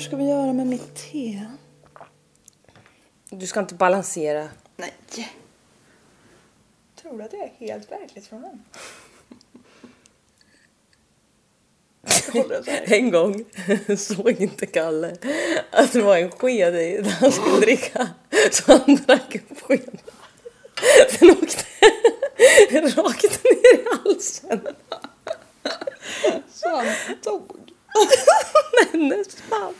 hur ska vi göra med mitt te? Du ska inte balansera. Nej. Tror du att jag är helt verklighetsfrånvänd? En gång såg inte Kalle att det var en sked i där han skulle dricka. Så han drack upp skeden. Sen åkte rakt ner i halsen. Så han dog. Men nästan.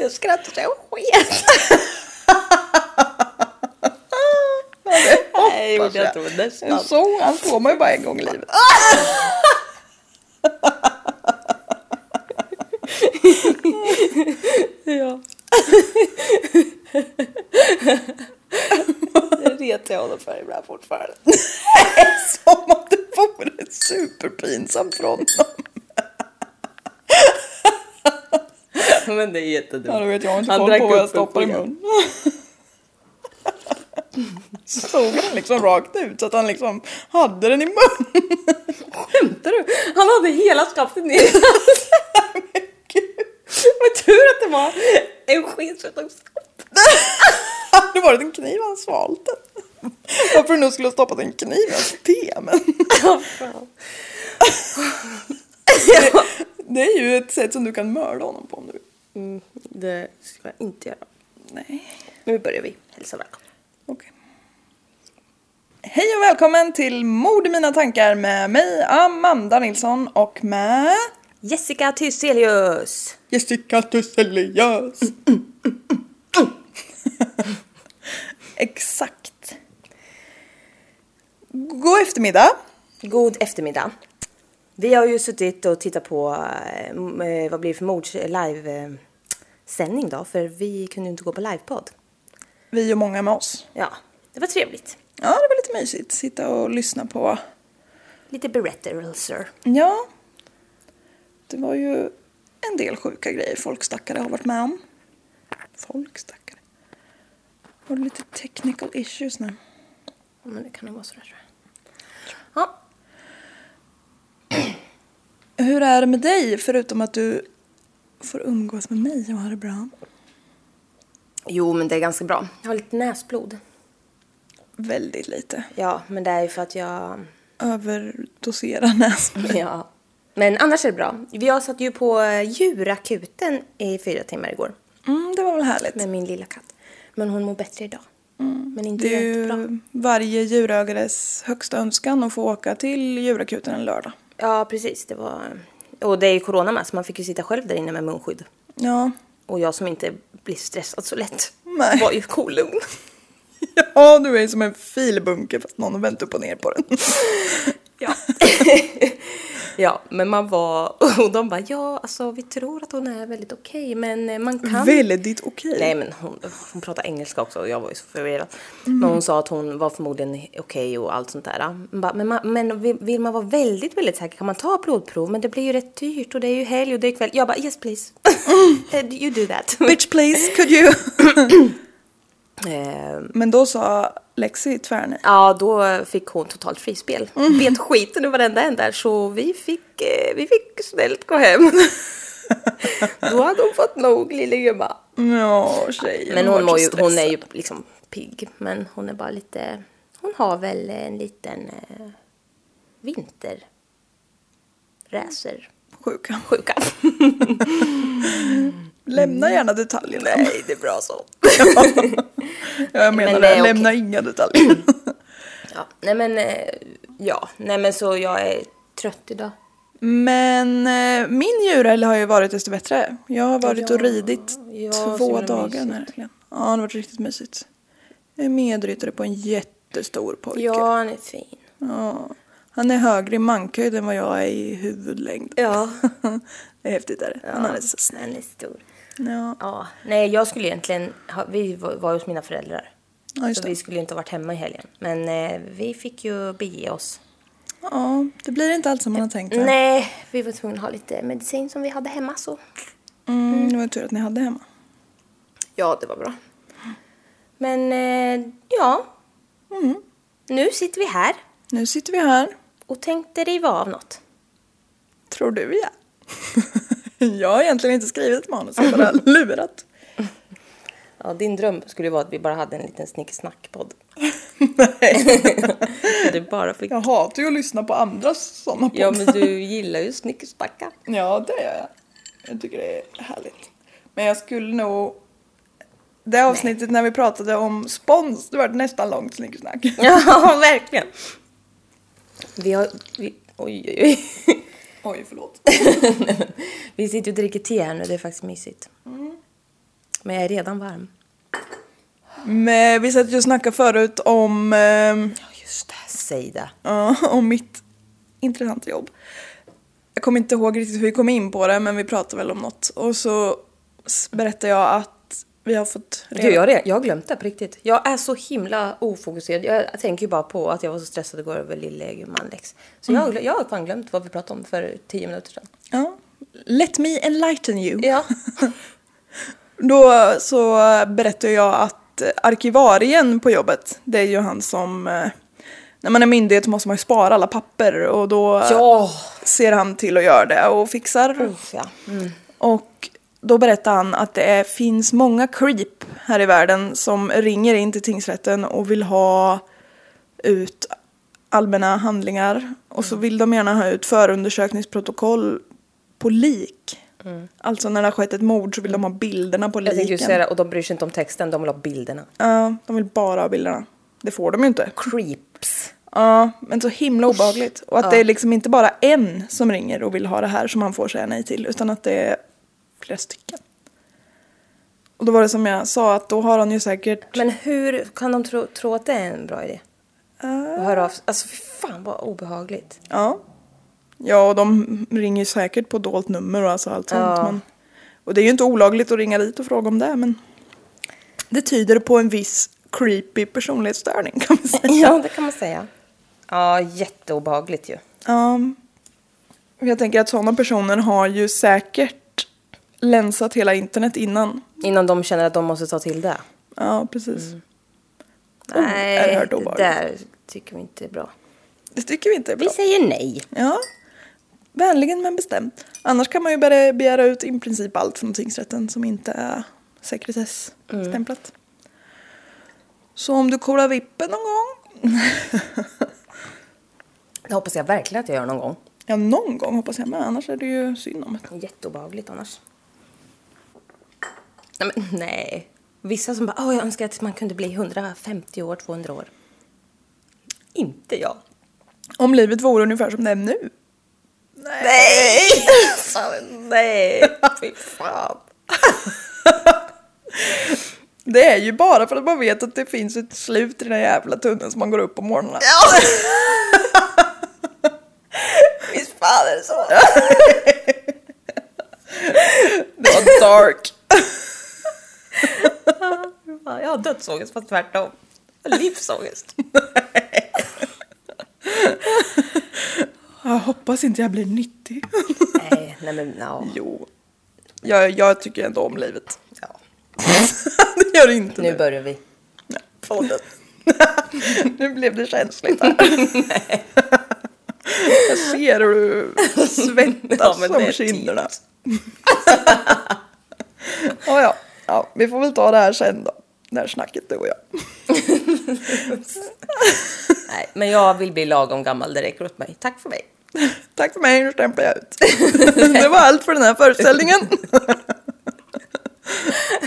Jag skrattade så jag sket. Nej, jag inte, men nästan. Så, han får man ju bara en gång i livet. Ja. Det retar jag honom för ibland fortfarande. Som att det vore superpinsamt för honom. Men det är jättedumt. Ja, då vet jag inte Han koll drack på vad jag upp stoppar i en sked. mun. Såg han liksom rakt ut så att han liksom hade den i mun. Skämtar du? Han hade hela skaftet ner i halsen. Vad tur att det var en sked som tog stopp. Hade det varit en kniv han svalt den. Varför du nu skulle ha stoppat en kniv i hans te men. Ja, fan. Det är ju ett sätt som du kan mörda honom på om du vill. Mm, det ska jag inte göra. Nej. Nu börjar vi. Hälsa välkommen. Okej. Hej och välkommen till Mord i mina tankar med mig Amanda Nilsson och med Jessica Thyselius. Jessica Tusselius. Exakt. God eftermiddag. God eftermiddag. Vi har ju suttit och tittat på, eh, eh, vad blir det för mords live-sändning då? För vi kunde ju inte gå på livepodd. Vi och många med oss. Ja, det var trevligt. Ja, det var lite mysigt. Sitta och lyssna på. Lite berättelser. Ja. Det var ju en del sjuka grejer folk stackare har varit med om. Folk stackare. Har du lite technical issues nu? Ja, men det kan nog vara sådär tror jag. Ja, Hur är det med dig förutom att du får umgås med mig och ha det bra? jo men det är ganska bra. Jag har lite näsblod. Väldigt lite. Ja, men det är ju för att jag... Överdosera nässpray. Ja. Men annars är det bra. Jag satt ju på eh, djurakuten i fyra timmar igår. Mm, det var väl härligt. Med min lilla katt. Men hon mår bättre idag. Men inte Det är ju varje djurägares högsta önskan att få åka till djurakuten en lördag. Ja, precis. Det var... Och det är ju corona med, så man fick ju sitta själv där inne med munskydd. Ja. Och jag som inte blir stressad så lätt Nej. var ju kolugn. Ja, du är som en filbunke fast någon har vänt upp och ner på den. Ja. ja, men man var... Och de bara, ja, alltså vi tror att hon är väldigt okej, men eh, man kan... Väldigt okej. Nej, men hon, hon pratar engelska också och jag var ju så förvirrad. Men hon sa att hon var förmodligen okej och allt sånt där. Bara, Men, man, men vill- vill man vara väldigt, väldigt säker kan man ta blodprov, men det blir ju rätt dyrt och det är ju helg och det är kväll. Jag bara, yes please. Eh, you do that. Bitch please, could you? Eh, Men då sa Lexi tvärnej. Ja, då fick hon totalt frispel. Bet skiten ur varenda en där, så vi fick, eh, vi fick snällt gå hem. då hade hon fått nog, lille gumma. Ja, tjejen. Men hon, mår ju, hon är ju liksom pigg, men hon är bara lite... Hon har väl en liten eh, vinterräser. Sjuka. Sjuka. Lämna gärna detaljerna. Nej, det är bra så. Ja, jag menar Men det. Lämna inga detaljer. Ja, nej men, eh, ja, nej men så jag är trött idag. Men eh, min djurhelg har ju varit desto bättre. Jag har varit och Ja, ridit ja, två dagar helgen. Ja, det har varit riktigt mysigt. Jag är medryttare på en jättestor pojke. Ja, han är fin. Ja. Han är högre i mankhöjd än vad jag är i huvudlängd. Ja. det är häftigt är det. Han är så snäll. Han är stor. Ja, Ja, nej jag skulle egentligen, ha, vi var, hos mina föräldrar. ja Så vi skulle inte ha varit hemma i helgen. Men eh, vi fick ju bege oss. Ja, det blir inte allt som man har tänkt sig. Nej, vi var tvungna att ha lite medicin som vi hade hemma så. Mm, det var tur att ni hade hemma. Ja, det var bra. Men eh, ja, Mm. nu sitter vi här Nu sitter vi här. och tänkte riva av något. Tror du ja. Jag har egentligen inte skrivit ett manus, jag har bara lurat. Ja, din dröm skulle ju vara att vi bara hade en liten snicksnackpodd. Nej, du bara fick... jag hatar ju att lyssna på andras sådana Ja, poddar. men du gillar ju snicksnacka. Ja, det gör jag. Jag tycker det är härligt. Men jag skulle nog... Det avsnittet när vi pratade om spons, det var nästan långt snickersnack. Ja, verkligen. Vi har... Vi, oj, oj, oj. Oj, förlåt. Vi sitter och dricker te här nu, det är faktiskt mysigt. Men jag är redan varm. Men vi satt ju och snackade förut om, ehm, Ja, just det. Säg det. om mitt intressanta jobb. Jag kommer inte ihåg riktigt hur vi kom in på det, men vi pratade väl om något. Och så berättade jag att vi har fått Gud, jag, har redan- jag har glömt det på riktigt. Jag är så himla ofokuserad. Jag tänker ju bara på att jag var så stressad igår över lille Lex. Så jag, har glö- jag har fan glömt vad vi pratade om för tio minuter sedan. Ja. Let me enlighten you. Ja. Då så berättade jag att arkivarien på jobbet, det är ju han som... eh, När man är myndighet måste man ju spara alla papper och då Ja. ser han till att göra det och fixar. Uff, ja. Mm. Och då berättar han att det är, finns många creep här i världen som ringer in till tingsrätten och vill ha ut allmänna handlingar. Och så vill de gärna ha ut förundersökningsprotokoll på lik. Alltså när det har skett ett mord så vill de ha bilderna på Jag tänkte liken. säga det, och de bryr sig inte om texten, de vill ha bilderna. Ja, de vill bara ha bilderna. Det får de ju inte. Creeps. Ja, men så himla obehagligt. Och att det är liksom inte bara en som ringer och vill ha det här som han får säga nej till, utan att det är flera stycken. Och då var det som jag sa, att då har han ju säkert... Men hur kan de tro, tro att det är en bra idé? Ja. Att höra av Alltså fy fan vad obehagligt. Ja. Ja, och de ringer ju säkert på dolt nummer och alltså allt sånt. Ja. Men, och det är ju inte olagligt att ringa dit och fråga om det, men det tyder på en viss creepy personlighetsstörning kan man säga. Ja, det kan man säga. Ja, jätteobehagligt ju. Ja. Och jag tänker att sådana personer har ju säkert länsat hela internet innan. Innan de känner att de måste ta till det. Ja, precis. Nej, oerhört det obehagligt. där tycker vi inte är bra. Det tycker vi inte är Vi bra. säger nej. Ja, vänligen men bestämt. Annars kan man ju börja begära ut i princip allt från tingsrätten som inte är sekretessstämplat. Så om du kollar vippen någon gång, Det hoppas jag verkligen att jag gör någon gång. ja någon gång hoppas jag med, annars är det ju synd om det. Jätteobehagligt annars. Nej, men nej. Vissa som bara, åh jag önskar att man kunde bli 150 år, 200 år. Inte jag. Om livet vore ungefär som det är nu. Nej! nej, fy fan. Det är ju bara för att man vet att det finns ett slut i den här jävla tunneln som man går upp på morgonen. Ja. Visst fan är det så? Det var dark. Jag har dödsångest fast tvärtom. Jag har Livsångest. Jag hoppas inte jag blir nyttig. nej, nej men ja. Jo. Jag, jag tycker ändå om livet. ja. det gör inte Nu du. börjar vi. Podden. Nu blev det känsligt här. Jag ser hur du svettas Ja, det om kinderna. ja, ja. ja, vi får väl ta det här sen då. Det här snacket du och jag. Nej, men jag vill bli lagom gammal, det räcker åt mig. Tack för mig. Tack för mig, nu stämplar jag ut. det var allt för den här föreställningen.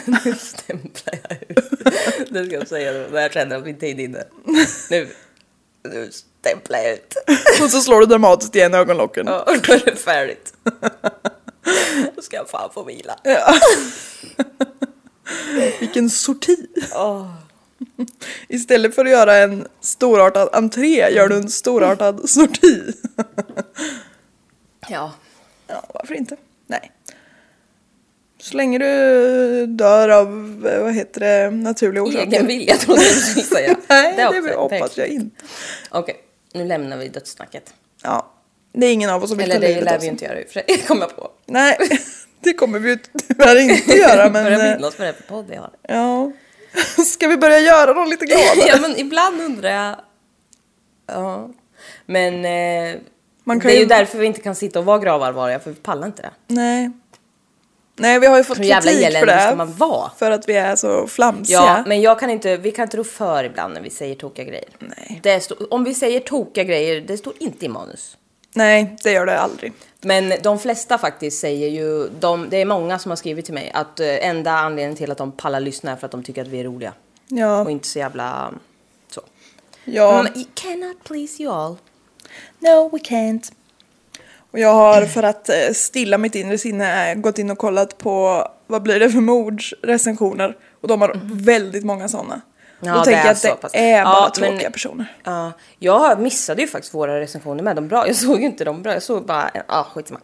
Nu stämplar jag ut. Det ska jag säga när jag känner att min tid är inne. Nu, nu stämplar jag ut. och så slår du dramatiskt igen ögonlocken. Ja, och då är det färdigt. Då ska jag fan få vila. Ja. Vilken sorti. Åh. Istället för att göra en storartad entré gör du en storartad sorti. Ja. Ja, varför inte? Nej. Så länge du dör av, vad heter det, naturliga orsaker. Egen vilja trodde jag du skulle säga. Nej, det, också hoppas perfekt. jag inte. Okej, nu lämnar vi dödssnacket. Ja, det är ingen av oss som vill Eller ta det livet lär av vi ju sig. inte göra i och för sig, kommer jag på. Nej, det kommer vi ju tyvärr inte göra. Men Börjar eh, minnas vad det är för podd vi har. ja, ska vi börja göra dem lite gladare? ja, men ibland undrar jag... Ja. Men eh, Man kan det är ju ju- därför vi inte kan sitta och vara gravallvarliga, för vi pallar inte det. Nej, Nej, vi har ju fått Hur jävla kritik för eländig det. ska man vara? För att vi är så flamsiga. Ja, men jag kan inte, vi kan inte rå för ibland när vi säger tokiga grejer. Nej. Det står, om vi säger tokiga grejer, det står inte i manus. Nej, det gör det aldrig. Men de flesta faktiskt säger ju, de, det är många som har skrivit till mig att eh, enda anledningen till att de pallar lyssna är för att de tycker att vi är roliga. Ja, Och inte så jävla så. ja. Men you cannot please you all. No, we can't. Och jag har för att eh, stilla mitt inre sinne eh, gått in och kollat på vad blir det för mords recensioner. Och de har väldigt många sådana. Ja, Då det tänker är jag att så det pass. är bara Ja, men- tråkiga personer. Ja, jag missade ju faktiskt våra recensioner med. De bra. Jag såg ju inte dem bra. Jag såg bara, ja ah, skitsamma.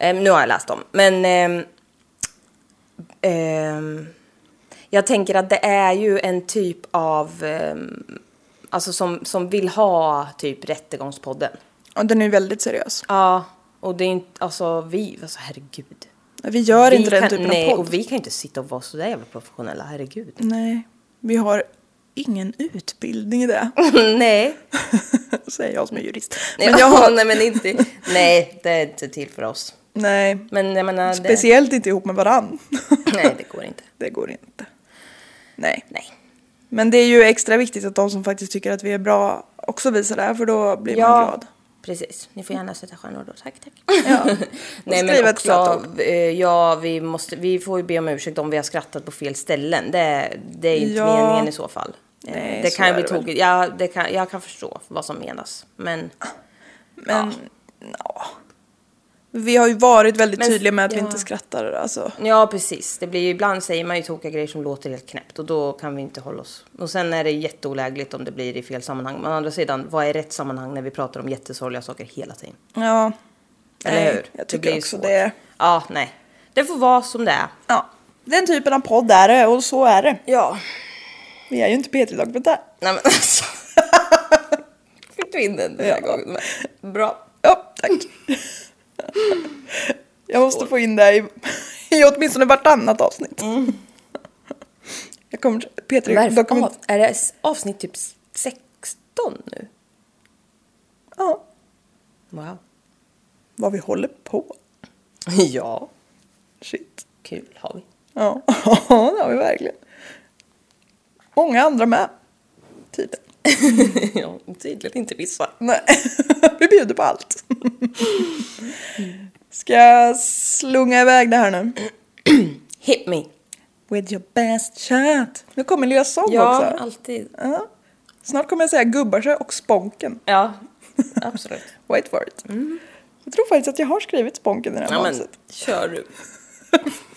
Um, nu har jag läst dem. Men ehm, ehm, jag tänker att det är ju en typ av, alltså som, som vill ha typ Rättegångspodden. Och den är ju väldigt seriös. Ja, och det är inte, alltså vi, alltså herregud. Vi gör vi inte den kan, typen nej, av podd. och vi kan ju inte sitta och vara sådär jävla professionella, herregud. Nej, vi har ingen utbildning i det. nej. Säger jag som är jurist. Nej, Men jag har, nej, men inte, nej, det är inte till för oss. nej, Men jag menar, det, speciellt inte ihop med varann. nej det går inte. det går inte. Nej. Nej. Men det är ju extra viktigt att de som faktiskt tycker att vi är bra också visar det, för då blir man Ja, glad. Precis. Ni får gärna sätta stjärnor då, tack tack. Ja. Nej men också, eh, ja vi måste, vi får ju be om ursäkt om vi har skrattat på fel ställen. Det, det är ju inte Ja. meningen i så fall. Eh, Nej, det kan bli tokigt. Ja, det kan, jag kan förstå vad som menas. Men Men, ja. Vi har ju varit väldigt Men- tydliga med att vi ja. inte skrattar. Alltså. Ja, precis. Det blir ju, ibland säger man ju tokiga grejer som låter helt knäppt och då kan vi inte hålla oss. Och sen är det jätteolägligt om det blir i fel sammanhang. Men å andra sidan, vad är rätt sammanhang när vi pratar om jättesorgliga saker hela tiden? Ja. Eller Nej, hur? Jag Det tycker ju också svårt. det. Ja, nej. Det får vara som det är. Ja. Den typen av podd är det och så är det. Ja. Vi är ju inte P3 Dokumentär. Nej men alltså. Fick du in den den här Ja. gången. Bra. Ja, tack. Jag måste få in det i, i åtminstone vartannat avsnitt. Jag kommer P3 Varför? Dokumentär. Av, är det avsnitt typ 16 nu? Ja, Wow. vad vi håller på. Ja. Shit. Kul har vi. Ja, det har vi verkligen. Många andra med. Tydligen. ja, tydligen inte vissa. Nej, vi bjuder på allt. Ska jag slunga iväg det här nu? Hit me. With your best shot. Nu kommer lilla sång Ja, också. alltid. Ja. Snart kommer jag säga Gubbarsö och Sponken. Ja, absolut. Wait for it. Jag tror faktiskt att jag har skrivit Sponken i det här ja, men manuset. kör du.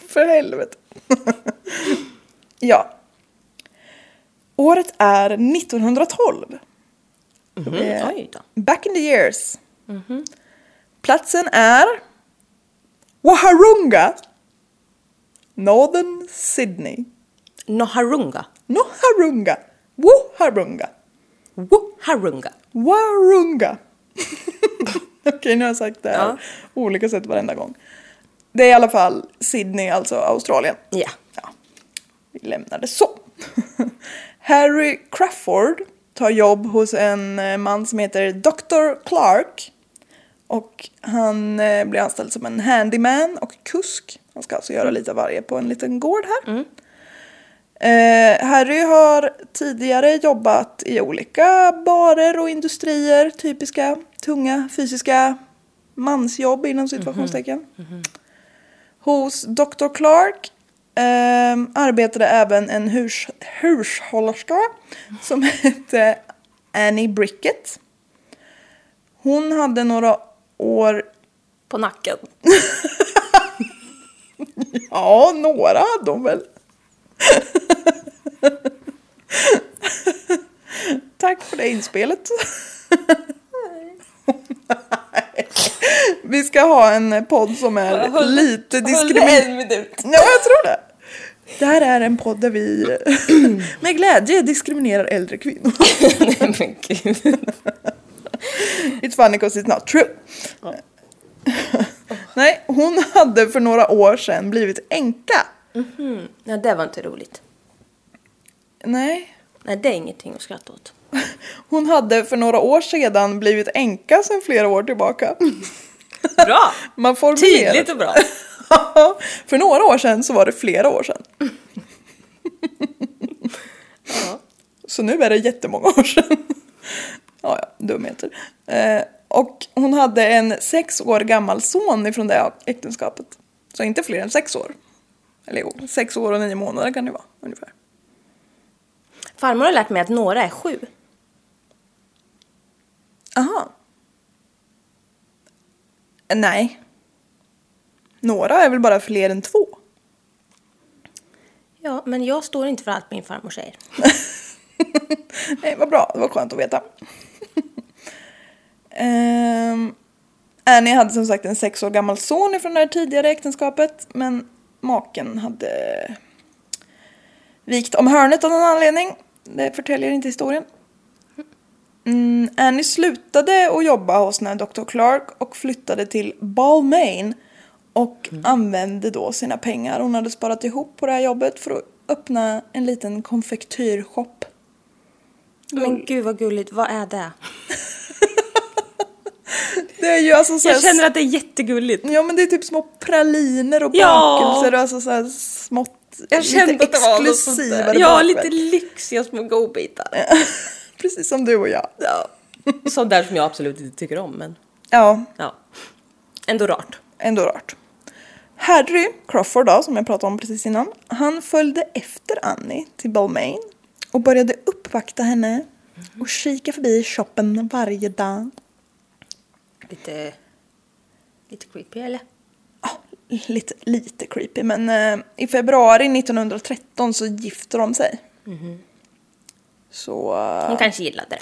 För helvete. ja. Året är 1912. Mhm, Eh, Oj då. Back in the years. Platsen är Waharunga. Northern Sydney. Noharunga. Noharunga. Woharunga. Woharunga. Warunga. Okej, nu har jag sagt det här Ja. olika sätt varenda gång. Det är i alla fall Sydney, alltså Australien. Ja. Ja, vi lämnar det så. Harry Crawford tar jobb hos en eh, man som heter Dr. Clark. Och han eh, blir anställd som en handyman och kusk. Han ska alltså göra lite av varje på en liten gård här. Eh, Harry har tidigare jobbat i olika barer och industrier, typiska tunga fysiska mansjobb inom situationstecken. Hos Dr. Clark ehm, arbetade även en hus hushållerska som hette Annie Brickett. Hon hade några år, På nacken. ja några hade hon väl. Tack för det inspelet. Vi ska ha en podd som är lite diskriminerande. Ja, jag tror det. Det här är en podd där vi med glädje diskriminerar äldre kvinnor. Nej men gud. It's funny because it's not true. Nej, hon hade för några år sedan blivit änka. Ja, det var inte roligt. Nej, Nej, det är ingenting att skratta åt. hon hade för några år sedan blivit änka sedan flera år tillbaka. Bra! Man formulerar. Tydligt och bra. För några år sedan så var det flera år sedan. Ja. Så nu är det jättemånga år sedan. ja, ja, dumheter. Eh, och hon hade en sex år gammal son ifrån det äktenskapet. Så inte fler än sex år. Eller jo, sex år och nio månader kan det vara ungefär. Farmor har lärt mig att några är sju. Aha. Nej. Några är väl bara fler än två? Ja, men jag står inte för allt min farmor säger. Nej, vad bra. Det var skönt att veta. um, Annie hade som sagt en sex år gammal son från det här tidigare äktenskapet. Men maken hade vikt om hörnet av någon anledning. Det förtäljer inte historien. Mm, Annie slutade att jobba hos den här Dr. Clark och flyttade till Balmain och använde då sina pengar hon hade sparat ihop på det här jobbet för att öppna en liten konfektyrshop. Men gud vad gulligt, vad är det? Det är ju alltså så Jag känner att det är jättegulligt. Ja men det är typ små praliner och Ja! bakelser och alltså så här smått Jag kände lite att det var något sånt där. Ja, bakverk. lite lyxiga små godbitar. Precis som du och jag. Ja. Sånt där som jag absolut inte tycker om, men Ja, ja. Ändå rart. ändå rart. Harry Crawford då, som jag pratade om precis innan, han följde efter Annie till Balmain och började uppvakta henne och kika förbi shoppen varje dag. Lite... Lite creepy, eller? Ja, lite, lite creepy, men eh, i februari 1913 så gifte de sig. Så, eh, Hon kanske gillade det.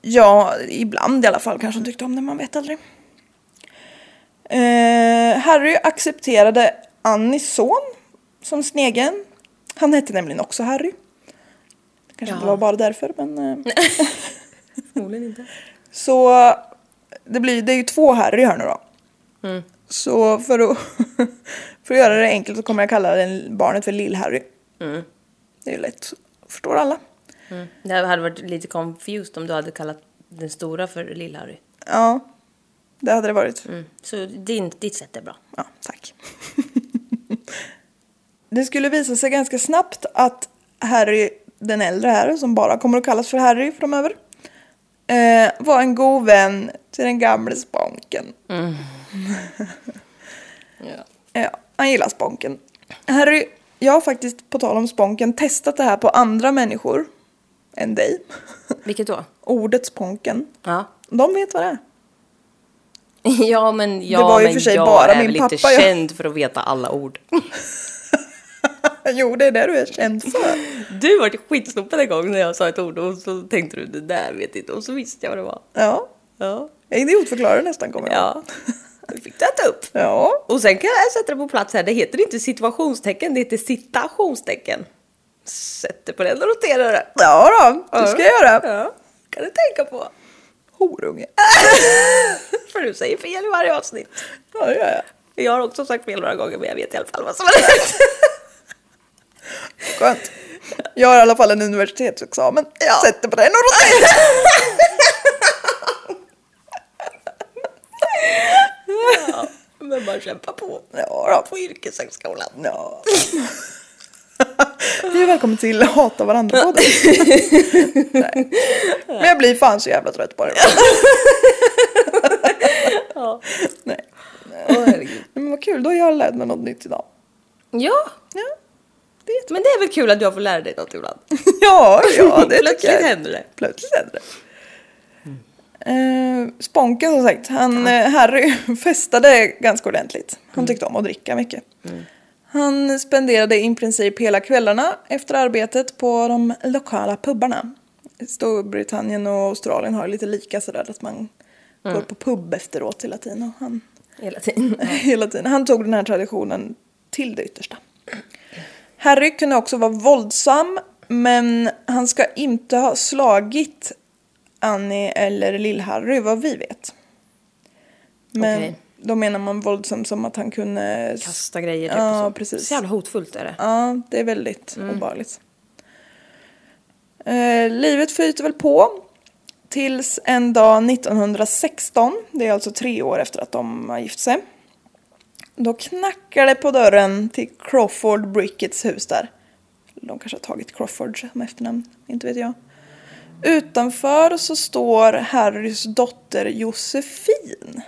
ja, ibland i alla fall kanske de tyckte om det, man vet aldrig. Eh, Harry accepterade Annies son som snegen. Han hette nämligen också Harry. Kanske inte Ja. var bara därför, men... Eh, Förmodligen inte. Så det, blir, det är ju två Harry här nu då. Mm. Så för att, för att göra det enkelt så kommer jag kalla den barnet för Lill-Harry. Mm. Det är ju lätt, förstår alla. Mm. Det hade varit lite confused om du hade kallat den stora för Lill-Harry. Ja, det hade det varit. Mm. Så din, ditt sätt är bra. Ja, tack. det skulle visa sig ganska snabbt att Harry, den äldre här, som bara kommer att kallas för Harry framöver, eh, var en god vän till den gamle Sponken. Ja. Ja, han gillar Sponken. Harry, jag har faktiskt på tal om Sponken testat det här på andra människor än dig. Vilket då? Ordet Sponken. Ja. De vet vad det är. Ja, men, ja, Det var ju men för sig jag bara är min väl inte pappa, ja. känd för att veta alla ord. jo, det är det du är känd för. Du var skitsnopen en gång när jag sa ett ord och så tänkte du det där vet inte och så visste jag vad det var. Ja, Ja. jag idiotförklarar nästan kommer jag. Ja. Det fick du äta upp. Ja, Och sen kan jag sätta det på plats här. Det heter inte situationstecken, det heter citationstecken. Sätter på den och noterar det. ja då, det ska jag göra. Ja. Kan du tänka på. Horunge. För du säger fel i varje avsnitt. Ja, det gör jag. Jag har också sagt fel några gånger men jag vet i alla fall vad som är rätt. Skönt. Jag har i alla fall en universitetsexamen. Ja. Sätter på den och. Ja, men bara kämpa på. Ja, då. På yrkeshögskolan. Ja. Hej och välkommen till Hata varandra podden. Nej. Men jag blir fan så jävla trött på det. Ja. Nej. Åh, herregud. Men vad kul, då har jag lärt mig något nytt idag. Ja, Ja, vet men det är väl kul att jag får lära dig något ibland. ja, ja det Plötsligt tycker jag. händer det. Plötsligt händer det. Eh, Sponken som sagt, han, eh, Harry festade ganska ordentligt. Han tyckte om att dricka mycket. Han spenderade i princip hela kvällarna efter arbetet på de lokala pubbarna. Storbritannien och Australien har lite lika sådär att man går på pub efteråt hela tiden. Och han, Hela tiden. hela tiden. Han tog den här traditionen till det yttersta. Harry kunde också vara våldsam men han ska inte ha slagit Annie eller Lill-Harry vad vi vet. Men Okej. Då menar man våldsam som att han kunde... Kasta grejer typ Ja, och så. precis. Så jävla hotfullt är det. Ja, det är väldigt obehagligt. Eh, livet flyter väl på tills en dag 1916, det är alltså tre år efter att de har gift sig. Då knackar det på dörren till Crawford Brickets hus där. De kanske har tagit Crawford som efternamn, inte vet jag. Utanför så står Harrys dotter Josefin.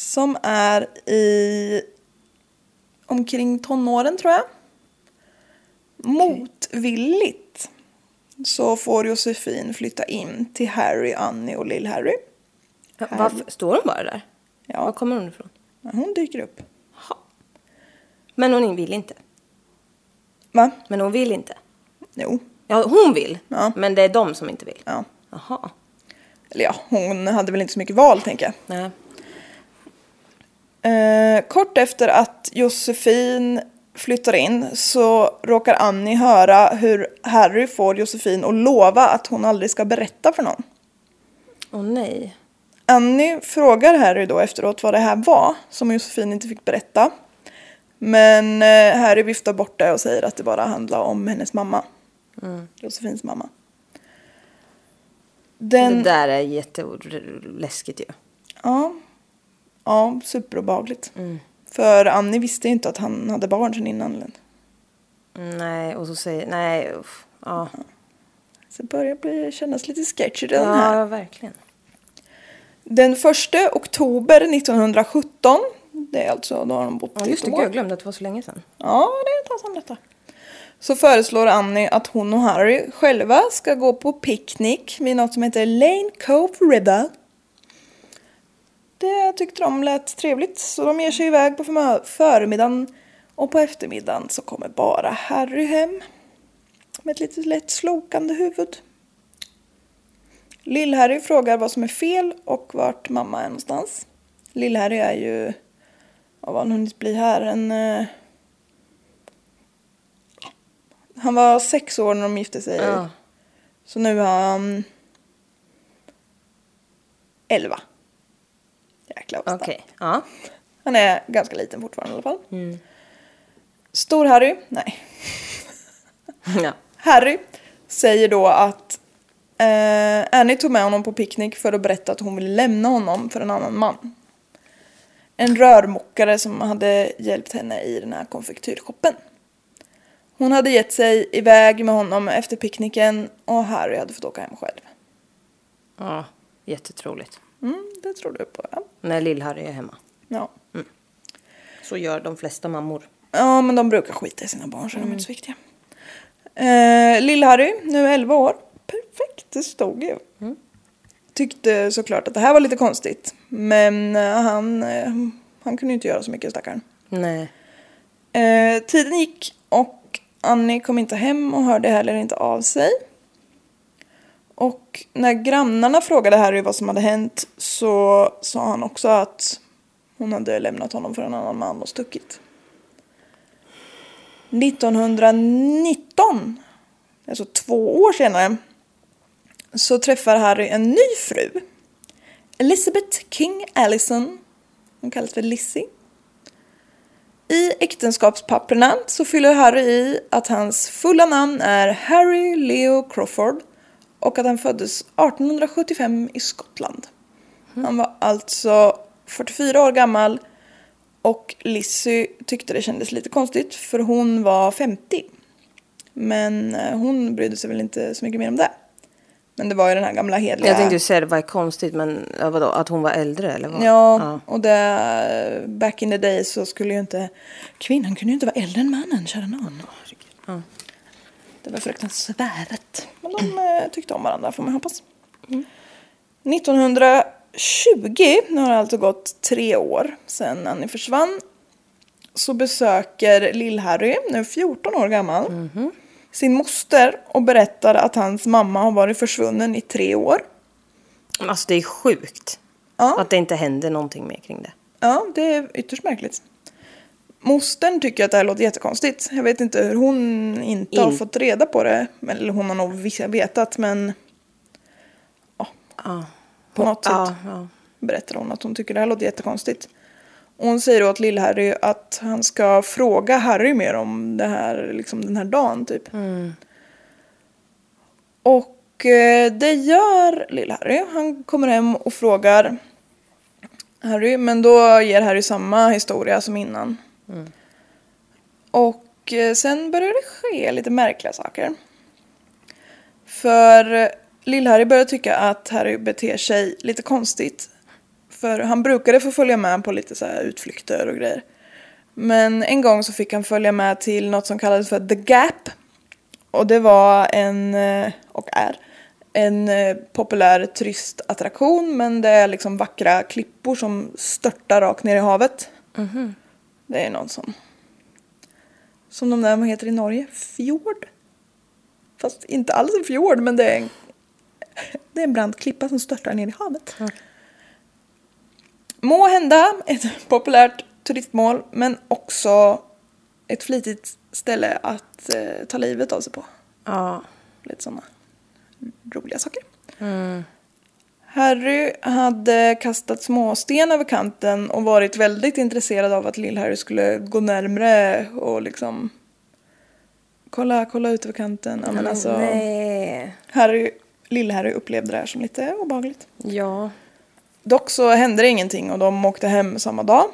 Som är i omkring tonåren tror jag. Motvilligt så får Josefin flytta in till Harry, Annie och Lill-Harry. Varför står hon bara där? Ja. Var kommer hon ifrån? Hon dyker upp. Ha. Men hon vill inte. Va? Men hon vill inte. Jo. Ja, hon vill. Ja. Men det är de som inte vill. Ja. Jaha. Eller ja, hon hade väl inte så mycket val tänker jag. Nej. Eh, kort efter att Josefin flyttar in så råkar Annie höra hur Harry får Josefin att lova att hon aldrig ska berätta för någon. Åh nej. Annie frågar Harry då efteråt vad det här var som Josefin inte fick berätta. Men eh, Harry viftar bort det och säger att det bara handlar om hennes mamma. Josefins mamma. Den, Det där är jätteläskigt ju. Ja, ja superobehagligt. För Annie visste inte att han hade barn sedan innan. Mm, Nej, och så säger... Nej, usch. Ja. Så det börjar bli, kännas lite sketchy den här. Ja, verkligen. Den första oktober 1917, det är alltså, då har de bott Ja, just det, år. jag glömde att det var så länge sedan. Ja, det är ett tag detta. Så föreslår Annie att hon och Harry själva ska gå på picknick vid något som heter Lane Cove River. Det tyckte de lät trevligt så de ger sig iväg på förmiddagen och på eftermiddagen så kommer bara Harry hem. Med ett lite lätt slokande huvud. Lill-Harry frågar vad som är fel och vart mamma är någonstans. Lill-Harry är ju, vad har han hunnit bli här, en... Eh, han var sex år när de gifte sig. Ja. Så nu är han... Elva. Jäklar vad Okej. Ja. Han är ganska liten fortfarande i alla fall. Stor-Harry, nej. ja. Harry säger då att eh, Annie tog med honom på picknick för att berätta att hon ville lämna honom för en annan man. En rörmokare som hade hjälpt henne i den här konfektyrshoppen. Hon hade gett sig iväg med honom efter picknicken och Harry hade fått åka hem själv. Ja, jättetroligt. Mm, det tror du på, ja. När Lill-Harry är hemma. ja. Så gör de flesta mammor. Ja, men de brukar skita i sina barn så de är inte så viktiga. Eh, Lill-Harry, nu 11 år. Perfekt, det stod ju. Tyckte såklart att det här var lite konstigt. Men eh, han, eh, han kunde ju inte göra så mycket stackaren. Nej. Eh, tiden gick och Annie kom inte hem och hörde heller inte av sig. Och när grannarna frågade Harry vad som hade hänt så sa han också att hon hade lämnat honom för en annan man och stuckit. 1919, alltså två år senare, så träffar Harry en ny fru. Elizabeth King Allison. Hon kallas för Lizzie. I äktenskapspapperna så fyller Harry i att hans fulla namn är Harry Leo Crawford och att han föddes 1875 i Skottland. Han var alltså 44 år gammal och Lizzie tyckte det kändes lite konstigt för hon var 50. Men eh, hon brydde sig väl inte så mycket mer om det. Men det var ju den här gamla hedliga... Jag tänkte säga det var konstigt, men ja, vadå, att hon var äldre eller vad? Ja, och det, back in the day så skulle ju inte kvinnan kunde ju inte vara äldre än mannen, kära nån. Ja. Det var fruktansvärt. Men de eh, tyckte om varandra får man hoppas. 1920, nu har det alltså gått tre år sedan Annie försvann, så besöker Lill-Harry, nu 14 år gammal, sin moster och berättar att hans mamma har varit försvunnen i tre år. Alltså det är sjukt. Ja. Att det inte händer någonting mer kring det. Ja, det är ytterst märkligt. Mostern tycker att det här låter jättekonstigt. Jag vet inte hur hon inte har In- fått reda på det. Eller hon har nog vetat men Ja. på något sätt ja. berättar hon att hon tycker det här låter jättekonstigt. Och hon säger åt Lill-Harry att han ska fråga Harry mer om det här, liksom den här dagen typ. Och eh, det gör Lill-Harry. Han kommer hem och frågar Harry, men då ger Harry samma historia som innan. Och eh, sen började det ske lite märkliga saker. För eh, Lill-Harry började tycka att Harry beter sig lite konstigt. För han brukade få följa med på lite så här utflykter och grejer. Men en gång så fick han följa med till något som kallades för The Gap. Och det var en, eh, och är, en populär turistattraktion men det är liksom vackra klippor som störtar rakt ner i havet. Mhm. Det är någon som, som de där, vad heter i Norge? Fjord? Fast inte alls en fjord men det är en, det är en brant klippa som störtar ner i havet. Må hända ett populärt turistmål men också ett flitigt ställe att eh, ta livet av sig på. Ja. Lite sådana roliga saker. Harry hade kastat småsten över kanten och varit väldigt intresserad av att Lill-Harry skulle gå närmre och liksom kolla, kolla ut över kanten. Ja, men alltså, Nej. Harry, Lill-Harry upplevde det här som lite obehagligt. Ja. Dock så hände det ingenting och de åkte hem samma dag.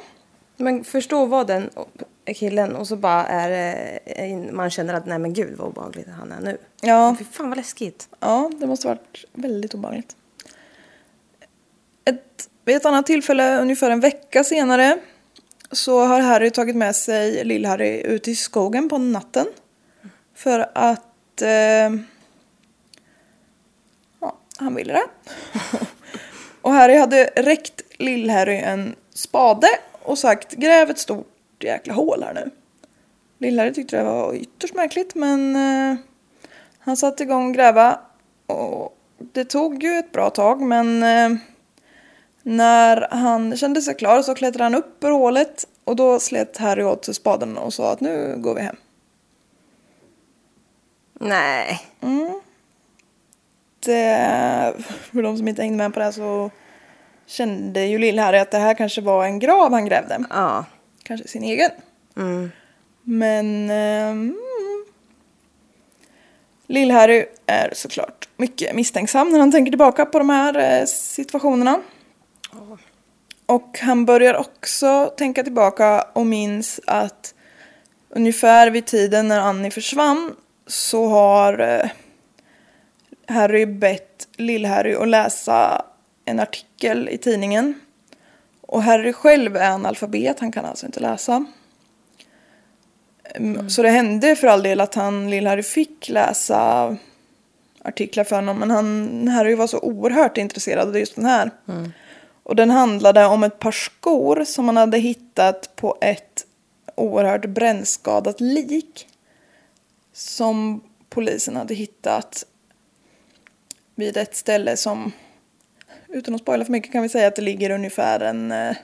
Men förstå vad den killen och så bara är man känner att nej men gud vad obehagligt han är nu. Ja, Fy fan vad läskigt. Ja, det måste varit väldigt obehagligt. Vid ett annat tillfälle, ungefär en vecka senare, så har Harry tagit med sig Lill-Harry ut i skogen på natten. För att... Eh, ja, han ville det. och Harry hade räckt Lill-Harry en spade och sagt gräv ett stort jäkla hål här nu. Lill-Harry tyckte det var ytterst märkligt men eh, han satte igång gräva och det tog ju ett bra tag men eh, när han kände sig klar så klättrade han upp ur hålet och då slet Harry åt sig spaden och sa att nu går vi hem. Nej. Det, för de som inte hängde med på det här så kände ju Lill-Harry att det här kanske var en grav han grävde. Ja. Kanske sin egen. Mm. Men ehm, Lill-Harry är såklart mycket misstänksam när han tänker tillbaka på de här eh, situationerna. Och han börjar också tänka tillbaka och minns att ungefär vid tiden när Annie försvann så har eh, Harry bett Lill-Harry att läsa en artikel i tidningen. Och Harry själv är analfabet, han kan alltså inte läsa. Mm. Så det hände för all del att han, Lill-Harry fick läsa artiklar för honom. Men han, Harry var så oerhört intresserad av just den här. Och den handlade om ett par skor som han hade hittat på ett oerhört brännskadat lik. Som polisen hade hittat vid ett ställe som, utan att spoila för mycket kan vi säga att det ligger ungefär en... Eh,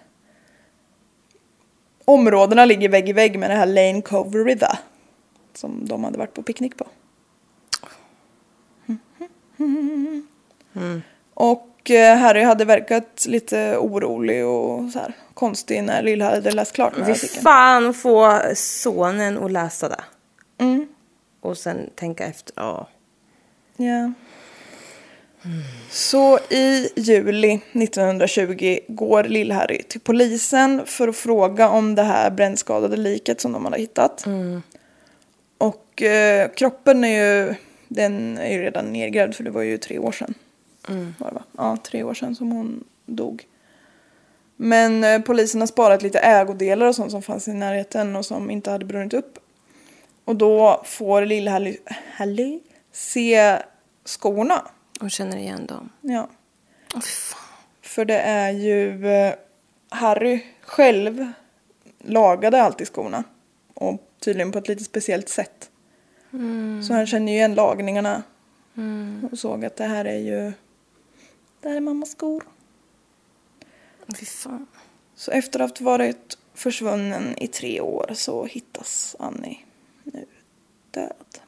områdena ligger vägg i vägg med det här Lane Cove River. Som de hade varit på picknick på. Och eh, Harry hade verkat lite orolig och så här konstig när Lill hade läst klart den här Fy artikeln. fan få sonen att läsa det. Mm. Och sen tänka efter. Ja. Ja. Så i juli 1920 går Lill-Harry till polisen för att fråga om det här brännskadade liket som de hade hittat. Och eh, kroppen är ju, den är ju redan nedgrävd för det var ju tre år sedan. Var det va? Ja, tre år sedan som hon dog. Men eh, polisen har sparat lite ägodelar och sånt som fanns i närheten och som inte hade brunnit upp. Och då får Lill-Harry Harry se skorna. Och känner igen dem. Ja. Fan. För det är ju eh, Harry själv lagade alltid skorna. Och tydligen på ett lite speciellt sätt. Så han känner ju igen lagningarna. Och såg att det här är ju, det här är mammas skor. Fy fan. Så efter att ha varit försvunnen i tre år så hittas Annie nu död.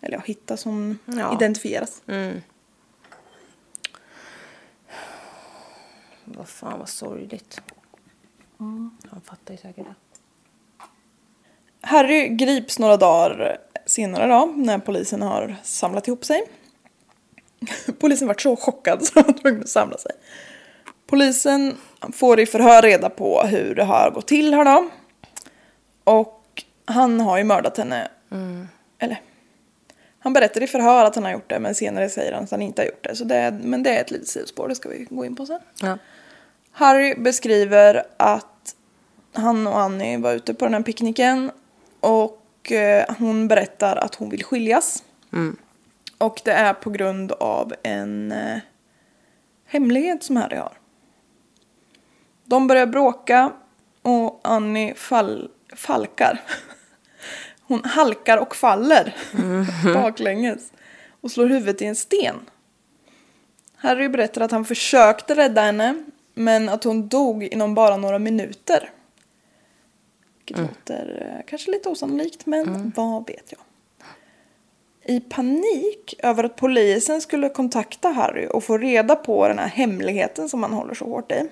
Eller ja, hittas hon Ja. identifieras. Mm. Vad fan vad sorgligt. Han fattar ju säkert det. Harry grips några dagar senare då, när polisen har samlat ihop sig. Polisen var så chockad så de var tvungna att samla sig. Polisen får i förhör reda på hur det har gått till här då. Och han har ju mördat henne. Eller, han berättar i förhör att han har gjort det men senare säger han att han inte har gjort det. Så det är, men det är ett litet sidospår, det ska vi gå in på sen. Ja. Harry beskriver att han och Annie var ute på den här picknicken och eh, hon berättar att hon vill skiljas. Och det är på grund av en eh, hemlighet som Harry har. De börjar bråka och Annie fall, falkar. Hon halkar och faller baklänges och slår huvudet i en sten. Harry berättar att han försökte rädda henne men att hon dog inom bara några minuter. Vilket låter eh, kanske lite osannolikt men vad vet jag. I panik över att polisen skulle kontakta Harry och få reda på den här hemligheten som han håller så hårt i.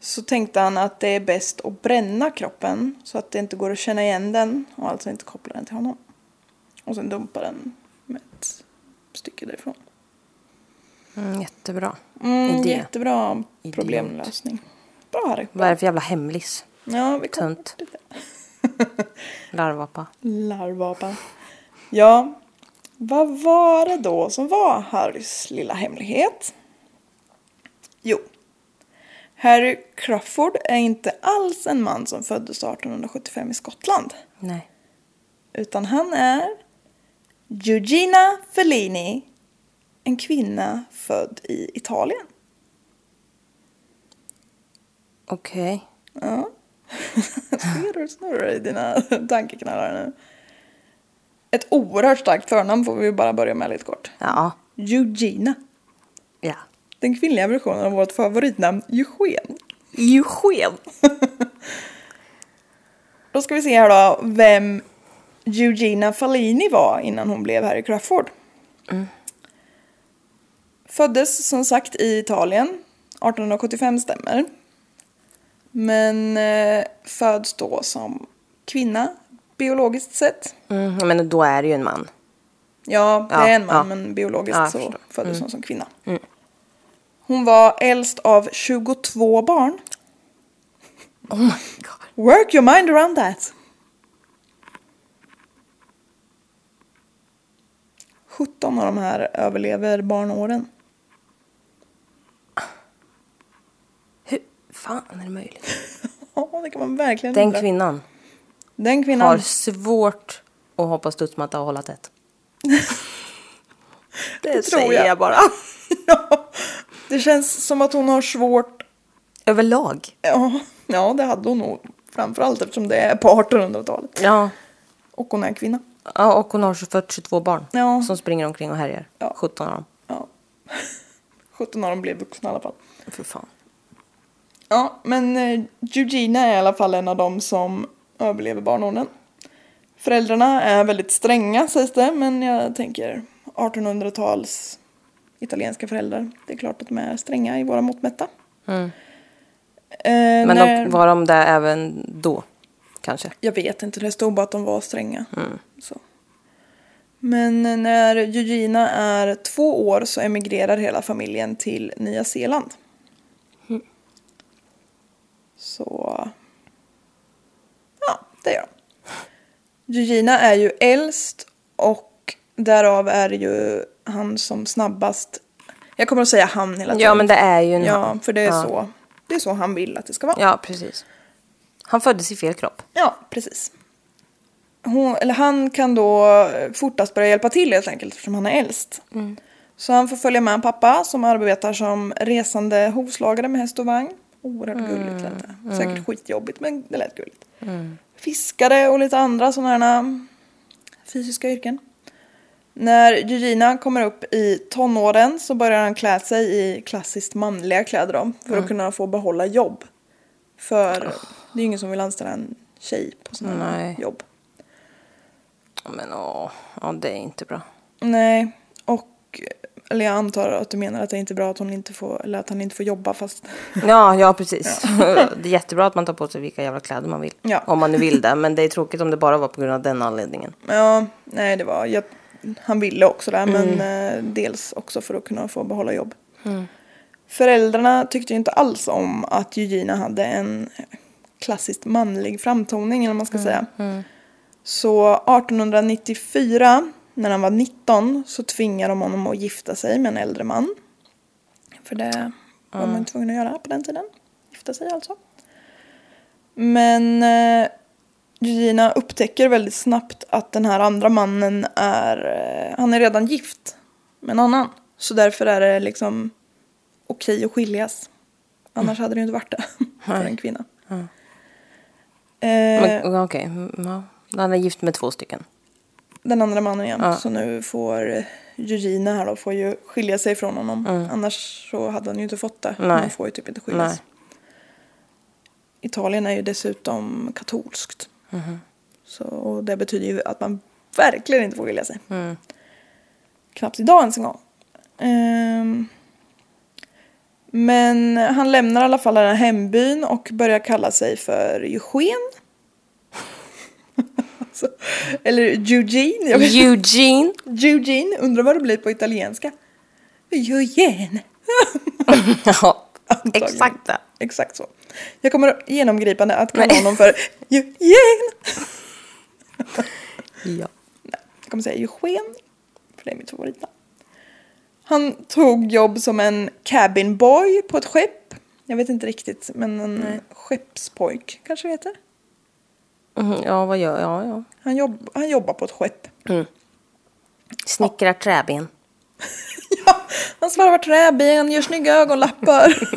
Så tänkte han att det är bäst att bränna kroppen så att det inte går att känna igen den och alltså inte koppla den till honom. Och sen dumpa den med ett stycke därifrån. Mm, jättebra Mm, idé. jättebra Idiot. problemlösning. Bra Harry. Vad är det för jävla hemlis? Ja, vi Tunt. lite. Larvapa. Ja, vad var det då som var Harrys lilla hemlighet? Jo, Harry Crawford är inte alls en man som föddes 1875 i Skottland. Nej. Utan han är Eugenia Fellini, en kvinna född i Italien. Okej. Ja. Ser du snurrar i dina tankeknallar nu? Ett oerhört starkt förnamn får vi bara börja med lite kort. Ja. Eugenia. Ja. Den kvinnliga versionen av vårt favoritnamn Eugen. Eugen. Då ska vi se här då vem Eugenia Fallini var innan hon blev Harry Crawford. Föddes som sagt i Italien. 1875 stämmer. Men eh, föds då som kvinna biologiskt sett. Mm, men då är det ju en man. Ja, det Ja, är en man ja. men biologiskt Ja, så föddes hon som kvinna. Hon var äldst av 22 barn. Oh my god. Work your mind around that. 17 av de här överlever barnåren. Hur fan är det möjligt? Ja, det kan man verkligen Den undra. kvinnan Den kvinnan. har svårt att hoppa studsmatta och hålla tätt. Det, tror säger jag. jag bara. ja, det känns som att hon har svårt. Överlag. Ja, ja, det hade hon nog. Framförallt eftersom det är på 1800-talet. Ja. Och hon är kvinna. ja. Och hon har 42 barn. Ja. Som springer omkring och härjar. Ja. 17 av dem. Ja. 17 av dem blev vuxna i alla fall. För fan. Ja, men eh, Eugenia är i alla fall en av dem som överlever barnåren. Föräldrarna är väldigt stränga sägs det, men jag tänker 1800-tals italienska föräldrar. Det är klart att de är stränga i våra mått mätta. Mm. Eh, Men när, de, var de där även då? Kanske? Jag vet inte, det stod bara att de var stränga. Mm. Så. Men när Eugenia är två år så emigrerar hela familjen till Nya Zeeland. Så... Det gör de. Är ju äldst och därav är det ju han som snabbast... Jag kommer att säga han hela tiden. Ja, men det är ju en Ja, för det är, ja. så, det är så han vill att det ska vara. Ja, precis. Han föddes i fel kropp. Ja, precis. Hon, eller han kan då fortast börja hjälpa till helt enkelt eftersom han är äldst. Så han får följa med en pappa som arbetar som resande hovslagare med häst och vagn. Oerhört gulligt lät det. Säkert skitjobbigt men det lät gulligt. Fiskare och lite andra sådana här fysiska yrken. När Eugenia kommer upp i tonåren så börjar han klä sig i klassiskt manliga kläder då, för att kunna få behålla jobb. För det är ju ingen som vill anställa en tjej på sådana här jobb. Men åh, ja, det är inte bra. Nej, eller jag antar att du menar att det är inte bra att hon inte får, eller att han inte får jobba fast Ja, ja precis. det är jättebra att man tar på sig vilka jävla kläder man vill. Ja. Om man nu vill det. Men det är tråkigt om det bara var på grund av den anledningen. Ja, nej det var, jag, han ville också det men eh, dels också för att kunna få behålla jobb. Föräldrarna tyckte ju inte alls om att Eugenia hade en klassiskt manlig framtoning eller vad man ska säga. Så 1894 när han var 19 så tvingade de honom att gifta sig med en äldre man. För det var man tvungen att göra på den tiden. Gifta sig alltså. Men eh, Gina upptäcker väldigt snabbt att den här andra mannen är, eh, han är redan gift med en annan. Så därför är det liksom okej att skiljas. Annars hade det ju inte varit det för en kvinna. Eh, Men, Okej, mm, ja. Han är gift med två stycken. Den andra mannen igen. Ja. Så nu får eh, Eugenia här då får ju skilja sig från honom. Annars så hade han ju inte fått det. Nej. Man får ju typ inte skiljas. Nej. Italien är ju dessutom katolskt. Mhm. Så det betyder ju att man verkligen inte får skilja sig. Mm. Knappt idag ens en gång. Ehm, men han lämnar i alla fall den här hembyn och börjar kalla sig för Eugen. Alltså, eller Eugene. Eugene. Eugene, undrar vad det blir på italienska. Eugene. ja, Antagligen. exakt det. Exakt så. Jag kommer genomgripande att kalla Nej. honom för Eugene. Ja. Jag kommer säga Eugen, för det är mitt favoritnamn. Han tog jobb som en cabin boy på ett skepp. Jag vet inte riktigt, men en skeppspojk kanske det heter. Mhm, ja, vad gör jag? Ja, ja. Han, jobb, han jobbar på ett skepp. Snickrar träben. Ja, han svarvar träben, gör snygga ögonlappar.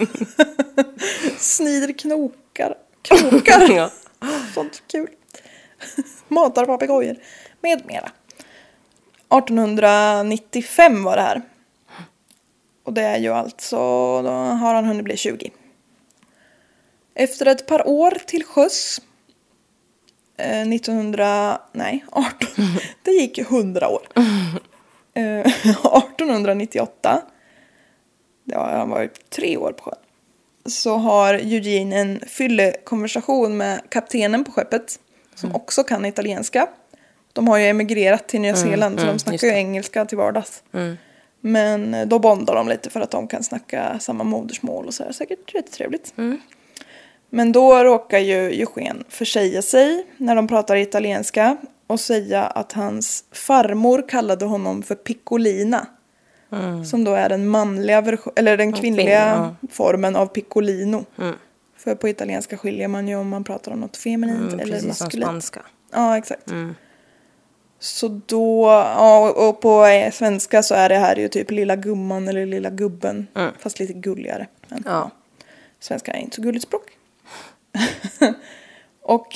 Snider knokar. Krokar. Ja. Sånt kul. Matar papegojor. Med mera. 1895 var det här. Och det är ju alltså, då har han hunnit bli 20. Efter ett par år till sjöss. Eh, 1900, nej 18, det gick 100 år. Eh, 1898, det har han varit tre år på sjön. Så har Eugene en fyllekonversation med kaptenen på skeppet. Som också kan italienska. De har ju emigrerat till Nya Zeeland så mm, de snackar just ju engelska till vardags. Men eh, då bondar de lite för att de kan snacka samma modersmål och så är säkert rätt trevligt. Men då råkar ju Eugen försäga sig när de pratar italienska och säga att hans farmor kallade honom för Piccolina. Som då är den manliga version, eller den kvinnliga kvinna, formen av Piccolino. För på italienska skiljer man ju om man pratar om något feminint Mm, eller maskulint. Ja, exakt. Så då, ja, och- på eh, svenska så är det här ju typ lilla gumman eller lilla gubben. Fast lite gulligare. Men Ja. svenska är inte så gulligt språk. och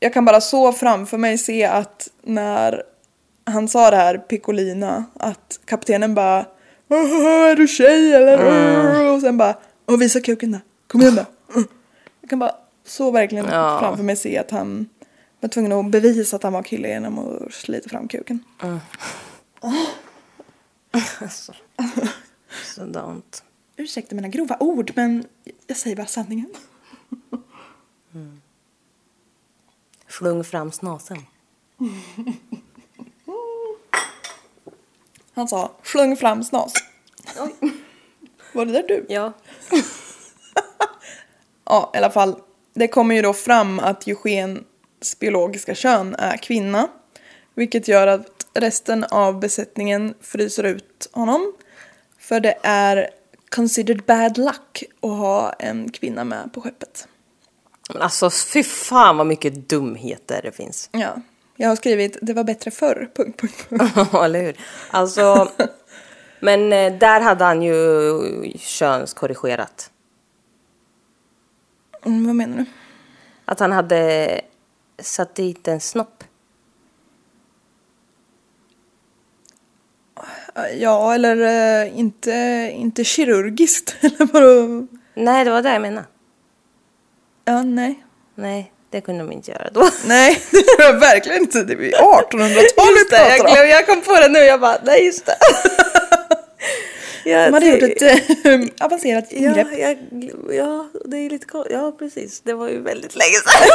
jag kan bara så framför mig se att när han sa det här, Piccolina, att kaptenen bara "Åh, Är du tjej eller? Och sen bara Åh, visa kuken då. Kom igen då. Mm. Jag kan bara så verkligen Ja. framför mig se att han var tvungen att bevisa att han var kille genom att slita fram kuken. Sådant. Ursäkta mina grova ord men jag säger bara sanningen. Flung fram snasen. Han sa slung fram snas. Var det där du? Ja. Ja, i alla fall. Det kommer ju då fram att Eugens biologiska kön är kvinna. Vilket gör att resten av besättningen fryser ut honom. För det är considered bad luck att ha en kvinna med på skeppet. Men alltså fy fan vad mycket dumheter det finns. Ja, jag har skrivit det var bättre förr. Punkt, punkt, punkt. Eller hur? Alltså. Men eh, där hade han ju könskorrigerat. Mm, vad menar du? Att han hade satt dit en snopp. Ja, eller eh, inte, inte kirurgiskt. Eller vadå? Nej, det var det jag menade. Ja, nej. Nej, det kunde de inte göra då. Nej, det tror jag verkligen inte. Det är 1800-talet Just det, jag, glöm, jag kom på det nu. Jag bara, nej just det. jag, De hade gjort ett äh, avancerat ja, ingrepp. jag, ja, det är lite ko- Ja, precis. Det var ju väldigt länge sedan.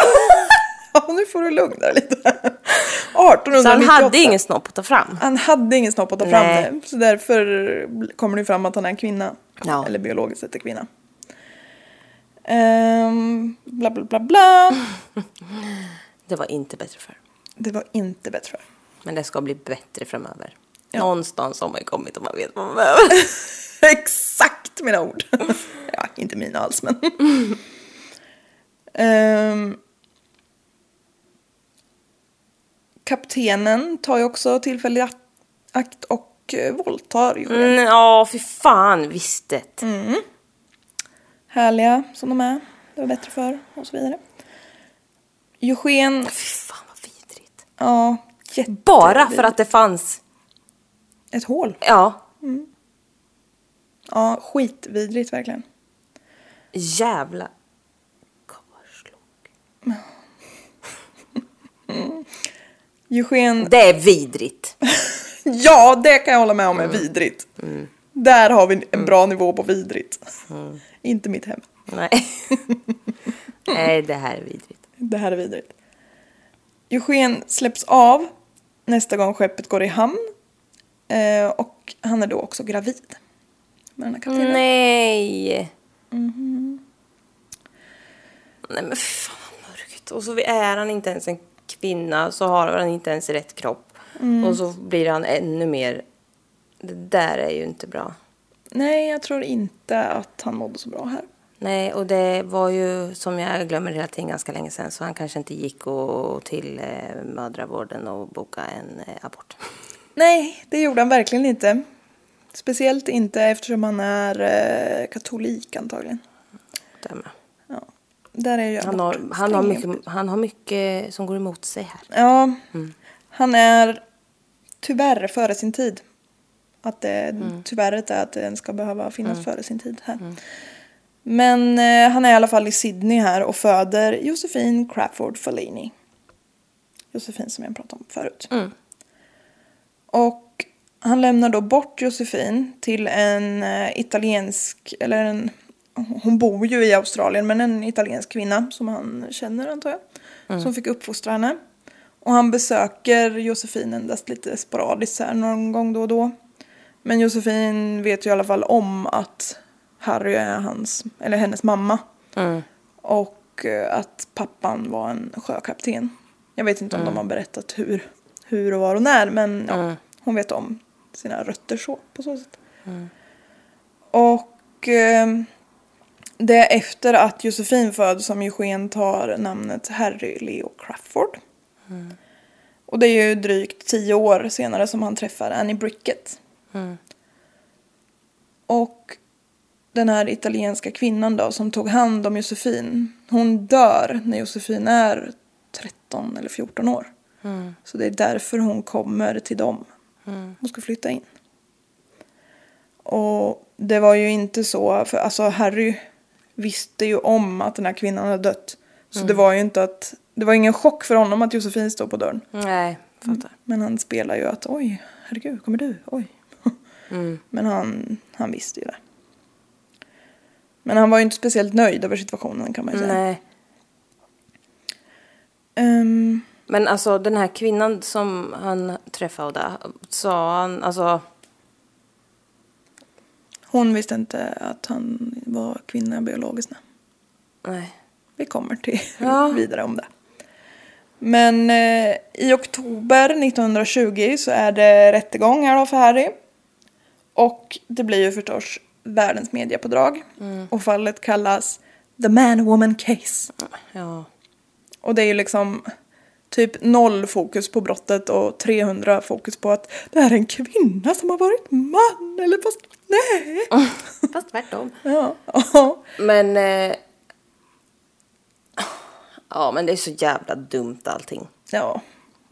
Ja, nu får du lugna dig lite. 1898. Så han hade ingen snopp att ta fram. Han hade ingen snopp att ta fram Nej. det. Så därför kommer det fram att han är en kvinna. Ja. Eller biologiskt sett är kvinna. Ehm, bla bla bla bla. Det var inte bättre för. Det var inte bättre för. Men det ska bli bättre framöver. Ja. Någonstans har man ju kommit och man vet vad man behöver. Exakt mina ord. ja, inte mina alls men. Ehm, kaptenen tar ju också tillfällig akt- och eh, våldtar Eugen. Mm, Ja, fy fan visst det. Härliga som de är. Det var bättre för och så vidare. Eugen, Fy fan vad vidrigt. ja, jätte... Bara för att det fanns, Ett hål. ja, Ja, skitvidrigt verkligen. jävla karlslok. Eugen, Det är vidrigt. ja det kan jag hålla med om är vidrigt. Där har vi en bra nivå på vidrigt. Inte mitt hem. Nej. Nej, det här är vidrigt. Det här är vidrigt. Eugen släpps av nästa gång skeppet går i hamn. Eh, och han är då också gravid. Med den här kaptenen. Nej. Nej men fy fan vad mörkt. Och så är han inte ens en kvinna, så har han inte ens rätt kropp. Och så blir han ännu mer... Det där är ju inte bra. Nej, jag tror inte att han mådde så bra här. Nej, och det var ju som jag glömmer hela tiden ganska länge sedan så han kanske inte gick och, till eh, mödravården och boka en eh, abort. Nej, det gjorde han verkligen inte. Speciellt inte eftersom han är eh, katolik antagligen. Döma. Ja. Där är ju Han, har, han, har mycket, han har mycket som går emot sig här. Ja, han är tyvärr före sin tid. Att det tyvärr är att den ska behöva finnas före sin tid här. Men eh, han är i alla fall i Sydney här och föder Josefin Crawford Fellini. Josefin som jag pratade om förut. Mm. Och han lämnar då bort Josefin till en eh, italiensk, eller en, hon bor ju i Australien, men en italiensk kvinna som han känner antar jag. Som fick uppfostra henne. Och han besöker Josefin endast lite sporadiskt här någon gång då och då. Men Josefin vet ju i alla fall om att Harry är hans, eller hennes mamma. Mm. Och eh, att pappan var en sjökapten. Jag vet inte om de har berättat hur, hur och var och när men ja, Mm. hon vet om sina rötter så på så sätt. Och eh, det är efter att Josefin föds som Eugen tar namnet Harry Leo Crawford. Och det är ju drygt tio år senare som han träffar Annie Brickett. Mm. Och den här italienska kvinnan då som tog hand om Josefin. Hon dör när Josefin är 13 eller 14 år. Mm. Så det är därför hon kommer till dem. Hon ska flytta in. Och det var ju inte så, för alltså Harry visste ju om att den här kvinnan hade dött. Så det var ju inte att, det var ingen chock för honom att Josefin stod på dörren. Nej, fattar. Men han spelar ju att oj, herregud, kommer du? Oj. Mm. Men han, han visste ju det. Men han var ju inte speciellt nöjd över situationen kan man ju säga. Nej. Ehm, Men alltså den här kvinnan som han träffade, sa han, alltså... hon visste inte att han var kvinna biologiskt. nej. Nej. Vi kommer till Ja. vidare om det. Men eh, i oktober 1920 så är det rättegång här då för Harry. Och det blir ju förstås världens mediapådrag. Och fallet kallas The Man-Woman Case. Ja. Och det är ju liksom typ noll fokus på brottet och 300 fokus på att det här är en kvinna som har varit man. Eller fast nej. Fast tvärtom. Ja. Men... Eh, ja, men det är så jävla dumt allting. ja.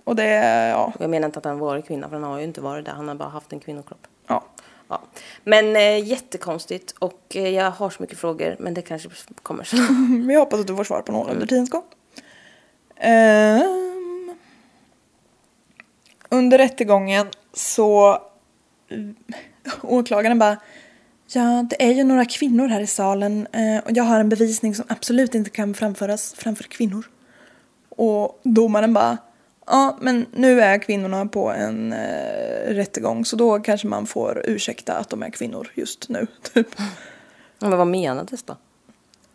Och det ja. Jag menar inte att han varit kvinna, för han har ju inte varit där. Han har bara haft en kvinnokropp. ja. Ja. Men eh, jättekonstigt och eh, jag har så mycket frågor, men det kanske kommer sen. Vi hoppas att du får svar på några under tidens gång. Ehm, under rättegången så åklagaren bara Ja, det är ju några kvinnor här i salen eh, och jag har en bevisning som absolut inte kan framföras framför kvinnor. Och domaren bara Ja, men nu är kvinnorna på en eh, rättegång så då kanske man får ursäkta att de är kvinnor just nu. Typ. Men vad menades då?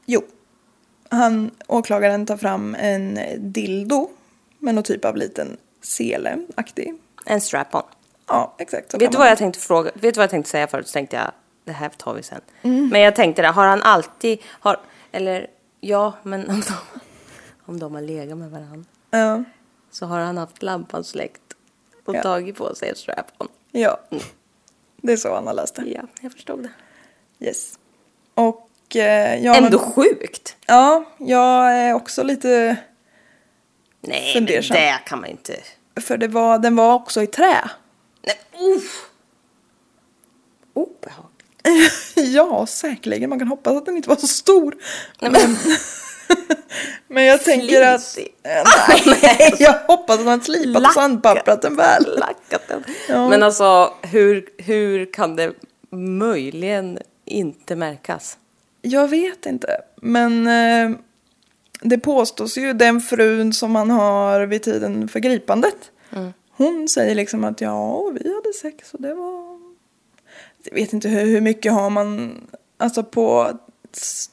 Jo, han, åklagaren tar fram en dildo med någon typ av liten sele-aktig. En strap-on. Ja, exakt. Vet du vad jag tänkte fråga? Vet du vad jag tänkte säga förut? Så tänkte jag, det här tar vi sen. Men jag tänkte det, har han alltid, har, eller ja, men om de, om de har legat med varandra Ja, så har han haft lampan släckt och Ja. tagit på sig ett strap-on. ja. Det är så han har läst det. Ja, jag förstod det. Yes. Och eh, ja, Ändå men, sjukt! ja, jag är också lite, Nej, Fundersam. det kan man inte. för det var, den var också i trä. Nej, uff! Obehagligt. ja, säkerligen. Man kan hoppas att den inte var så stor. Nej, men, Men jag tänker att... Eh, Nej, jag hoppas att man slipat och sandpapprat den väl. lackat den. Ja. Men alltså, hur, hur kan det möjligen inte märkas? Jag vet inte. Men eh, det påstås ju den frun som han har vid tiden för gripandet. Hon säger liksom att ja, vi hade sex och det var... Jag vet inte hur, hur mycket har man... Alltså på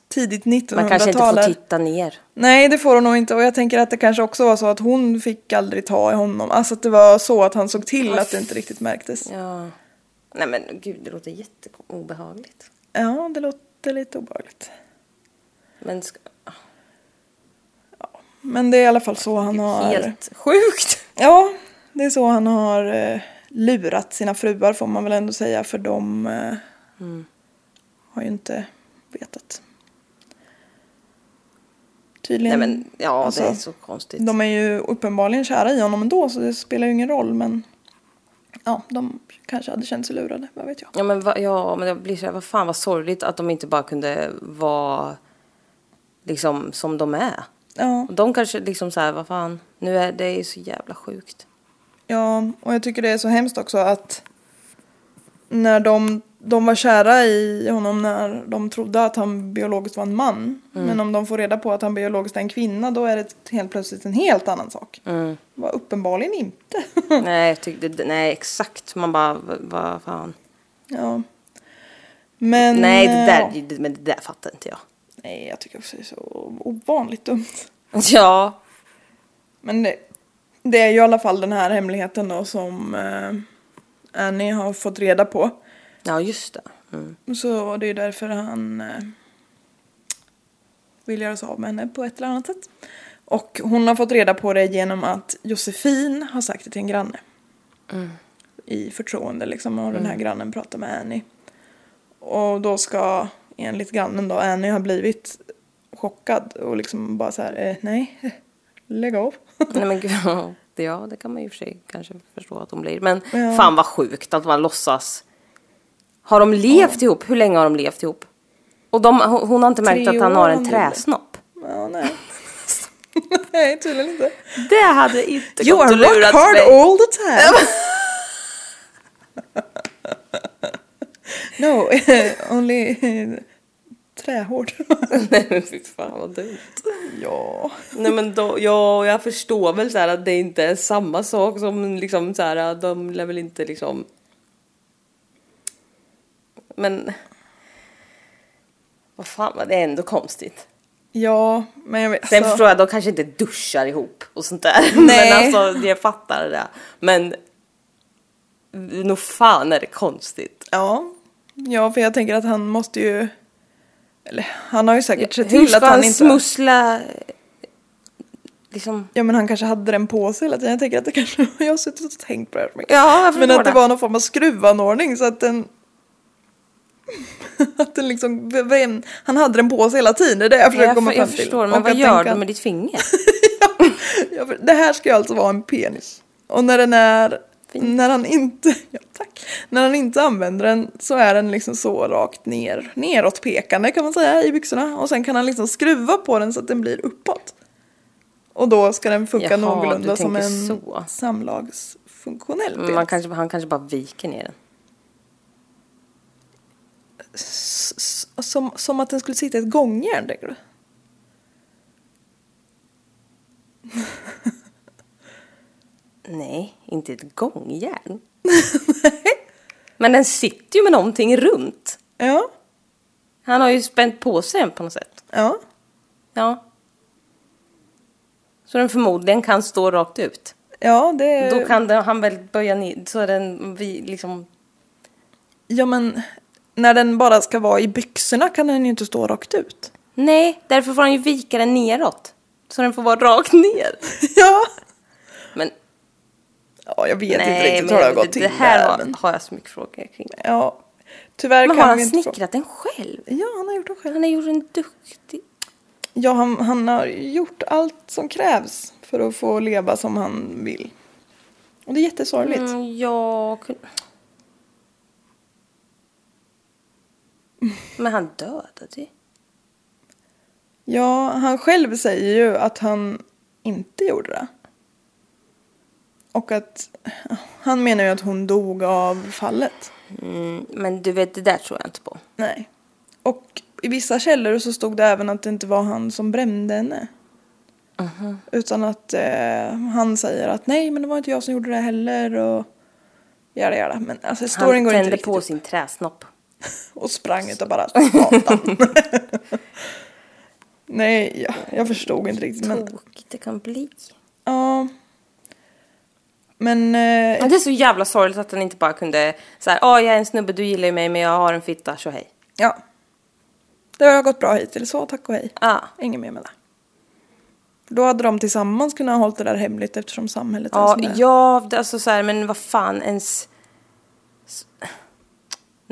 tidigt 1900-tal. Man kanske inte får titta ner. Nej, det får hon nog inte. Och jag tänker att det kanske också var så att hon fick aldrig ta i honom. Alltså att det var så att han såg till att det inte riktigt märktes. Ja. Nej men gud, det låter jätteobehagligt. Ja, det låter lite obehagligt. Men ska, Men det är i alla fall så han har... helt sjukt. Ja, det är så han har eh, lurat sina fruar får man väl ändå säga. För de eh, har ju inte vetat. Nej Tydligen. men ja, Alltså, det är så konstigt. De är ju uppenbarligen kära i honom ändå så det spelar ju ingen roll. Men ja, de kanske hade känt sig lurade, vad vet jag. Ja men, va, ja, men det blir så här, vad fan vad sorgligt att de inte bara kunde vara liksom som de är. Ja, Och de kanske liksom så här, vad fan, nu är det är så jävla sjukt. ja, och jag tycker det är så hemskt också att när de, de var kära i honom när de trodde att han biologiskt var en man. Men om de får reda på att han biologiskt är en kvinna då är det helt plötsligt en helt annan sak. Mm. Var uppenbarligen inte. nej, jag tyckte, nej exakt, man bara, vad, fan. ja. Men... nej, det eh, där, ja. det, men det där fattar inte jag. Nej, jag tycker också det är så ovanligt dumt. Ja, Men det, det är ju i alla fall den här hemligheten då som eh, Annie har fått reda på. Ja just det. Mm. Så det är därför han eh, vill göra sig av med henne på ett eller annat sätt. Och hon har fått reda på det genom att Josefin har sagt det till en granne. I förtroende liksom och den här grannen pratar med Annie. Och då ska enligt grannen då Annie ha blivit chockad och liksom bara så här, eh, nej, lägg av. Nej men gud, ja, det- kan man ju för sig kanske förstå att de blir. Men Ja. fan vad sjukt att man låtsas. Har de levt ihop? Hur länge har de levt ihop? Och de, hon har inte märkt Tre att han har en träsnopp. Ja, nej. nej, tydligen inte. Det hade inte You gått are att rock lurat hard mig. all the time. no, only trähård. Nej men fy fan vad dumt. ja. Nej men då, ja, jag förstår väl så här att det inte är samma sak som liksom så här, de lär väl inte liksom. Men. Vad fan det är ändå konstigt. Ja, men jag vet. Sen alltså, förstår jag, de kanske inte duschar ihop och sånt där. Nej. Men alltså, jag fattar det. Men nog fan är det konstigt. Ja. ja, för jag tänker att han måste ju... Eller han har ju säkert sett Hur till ska att han han inte... smussla? Liksom. Ja men han kanske hade den på sig hela tiden. Jag tänker att det kanske... Jag har suttit och tänkt på det här så mycket. Ja, jag Men att det det. var någon form av skruvanordning så att den... att den liksom... vem- Han hade den på sig hela tiden, det är det jag försöker Jag, komma fram jag till. förstår, men Och vad gör den du med ditt finger? Ja, för det här ska ju alltså vara en penis. Och när den är... När han inte... Ja, tack. När han inte använder den så är den liksom så rakt ner. Neråtpekande kan man säga i byxorna. Och sen kan han liksom skruva på den så att den blir uppåt. Och då ska den funka Jaha, någorlunda som en så. samlagsfunktionell penis. Man kanske, han kanske bara viker ner den. Som, som att den skulle sitta i ett gångjärn, tänker du? inte ett gångjärn. Men den sitter ju med någonting runt. Ja, Han har ju spänt på sig den på något sätt. ja. Ja. Så den förmodligen kan stå rakt ut. Ja, det... Då kan den, han väl böja ner så den vi liksom... Ja, men när den bara ska vara i byxorna kan den ju inte stå rakt ut. Nej, därför får han ju vika den neråt. Så den får vara rakt ner. ja. Men Ja, jag vet inte nej, riktigt men hur det har gått till det här har, men... har jag så mycket frågor kring. Ja, tyvärr Men kan har han inte snickrat den själv? Ja, han har gjort det själv. Han har gjort en duktig... Ja, han, han har gjort allt som krävs för att få leva som han vill. Och det är jättesorgligt. Mm, jag kunde... Men han dödade ju. Ja, han själv säger ju att han inte gjorde det. Och att han menar ju att hon dog av fallet. Mm, men du vet, det där tror jag inte på. Nej. Och i vissa källor så stod det även att det inte var han som brände henne. Utan att eh, han säger att nej men det var inte jag som gjorde det heller och jada jada. Men alltså storyn Han går inte tände riktigt på upp. sin träsnopp. Och sprang utav bara satan. nej, ja, jag förstod inte riktigt men Tokigt det kan bli. ja. Men eh, det är så jävla sorgligt att han inte bara kunde såhär, ja jag är en snubbe, du gillar ju mig men jag har en fitta, så hej. ja. Det har gått bra hittills, så tack och hej. Ja. Inget mer med det. Då hade de tillsammans kunnat ha hållit det där hemligt eftersom samhället är Ja, som det är. ja, alltså så här, men vad fan ens...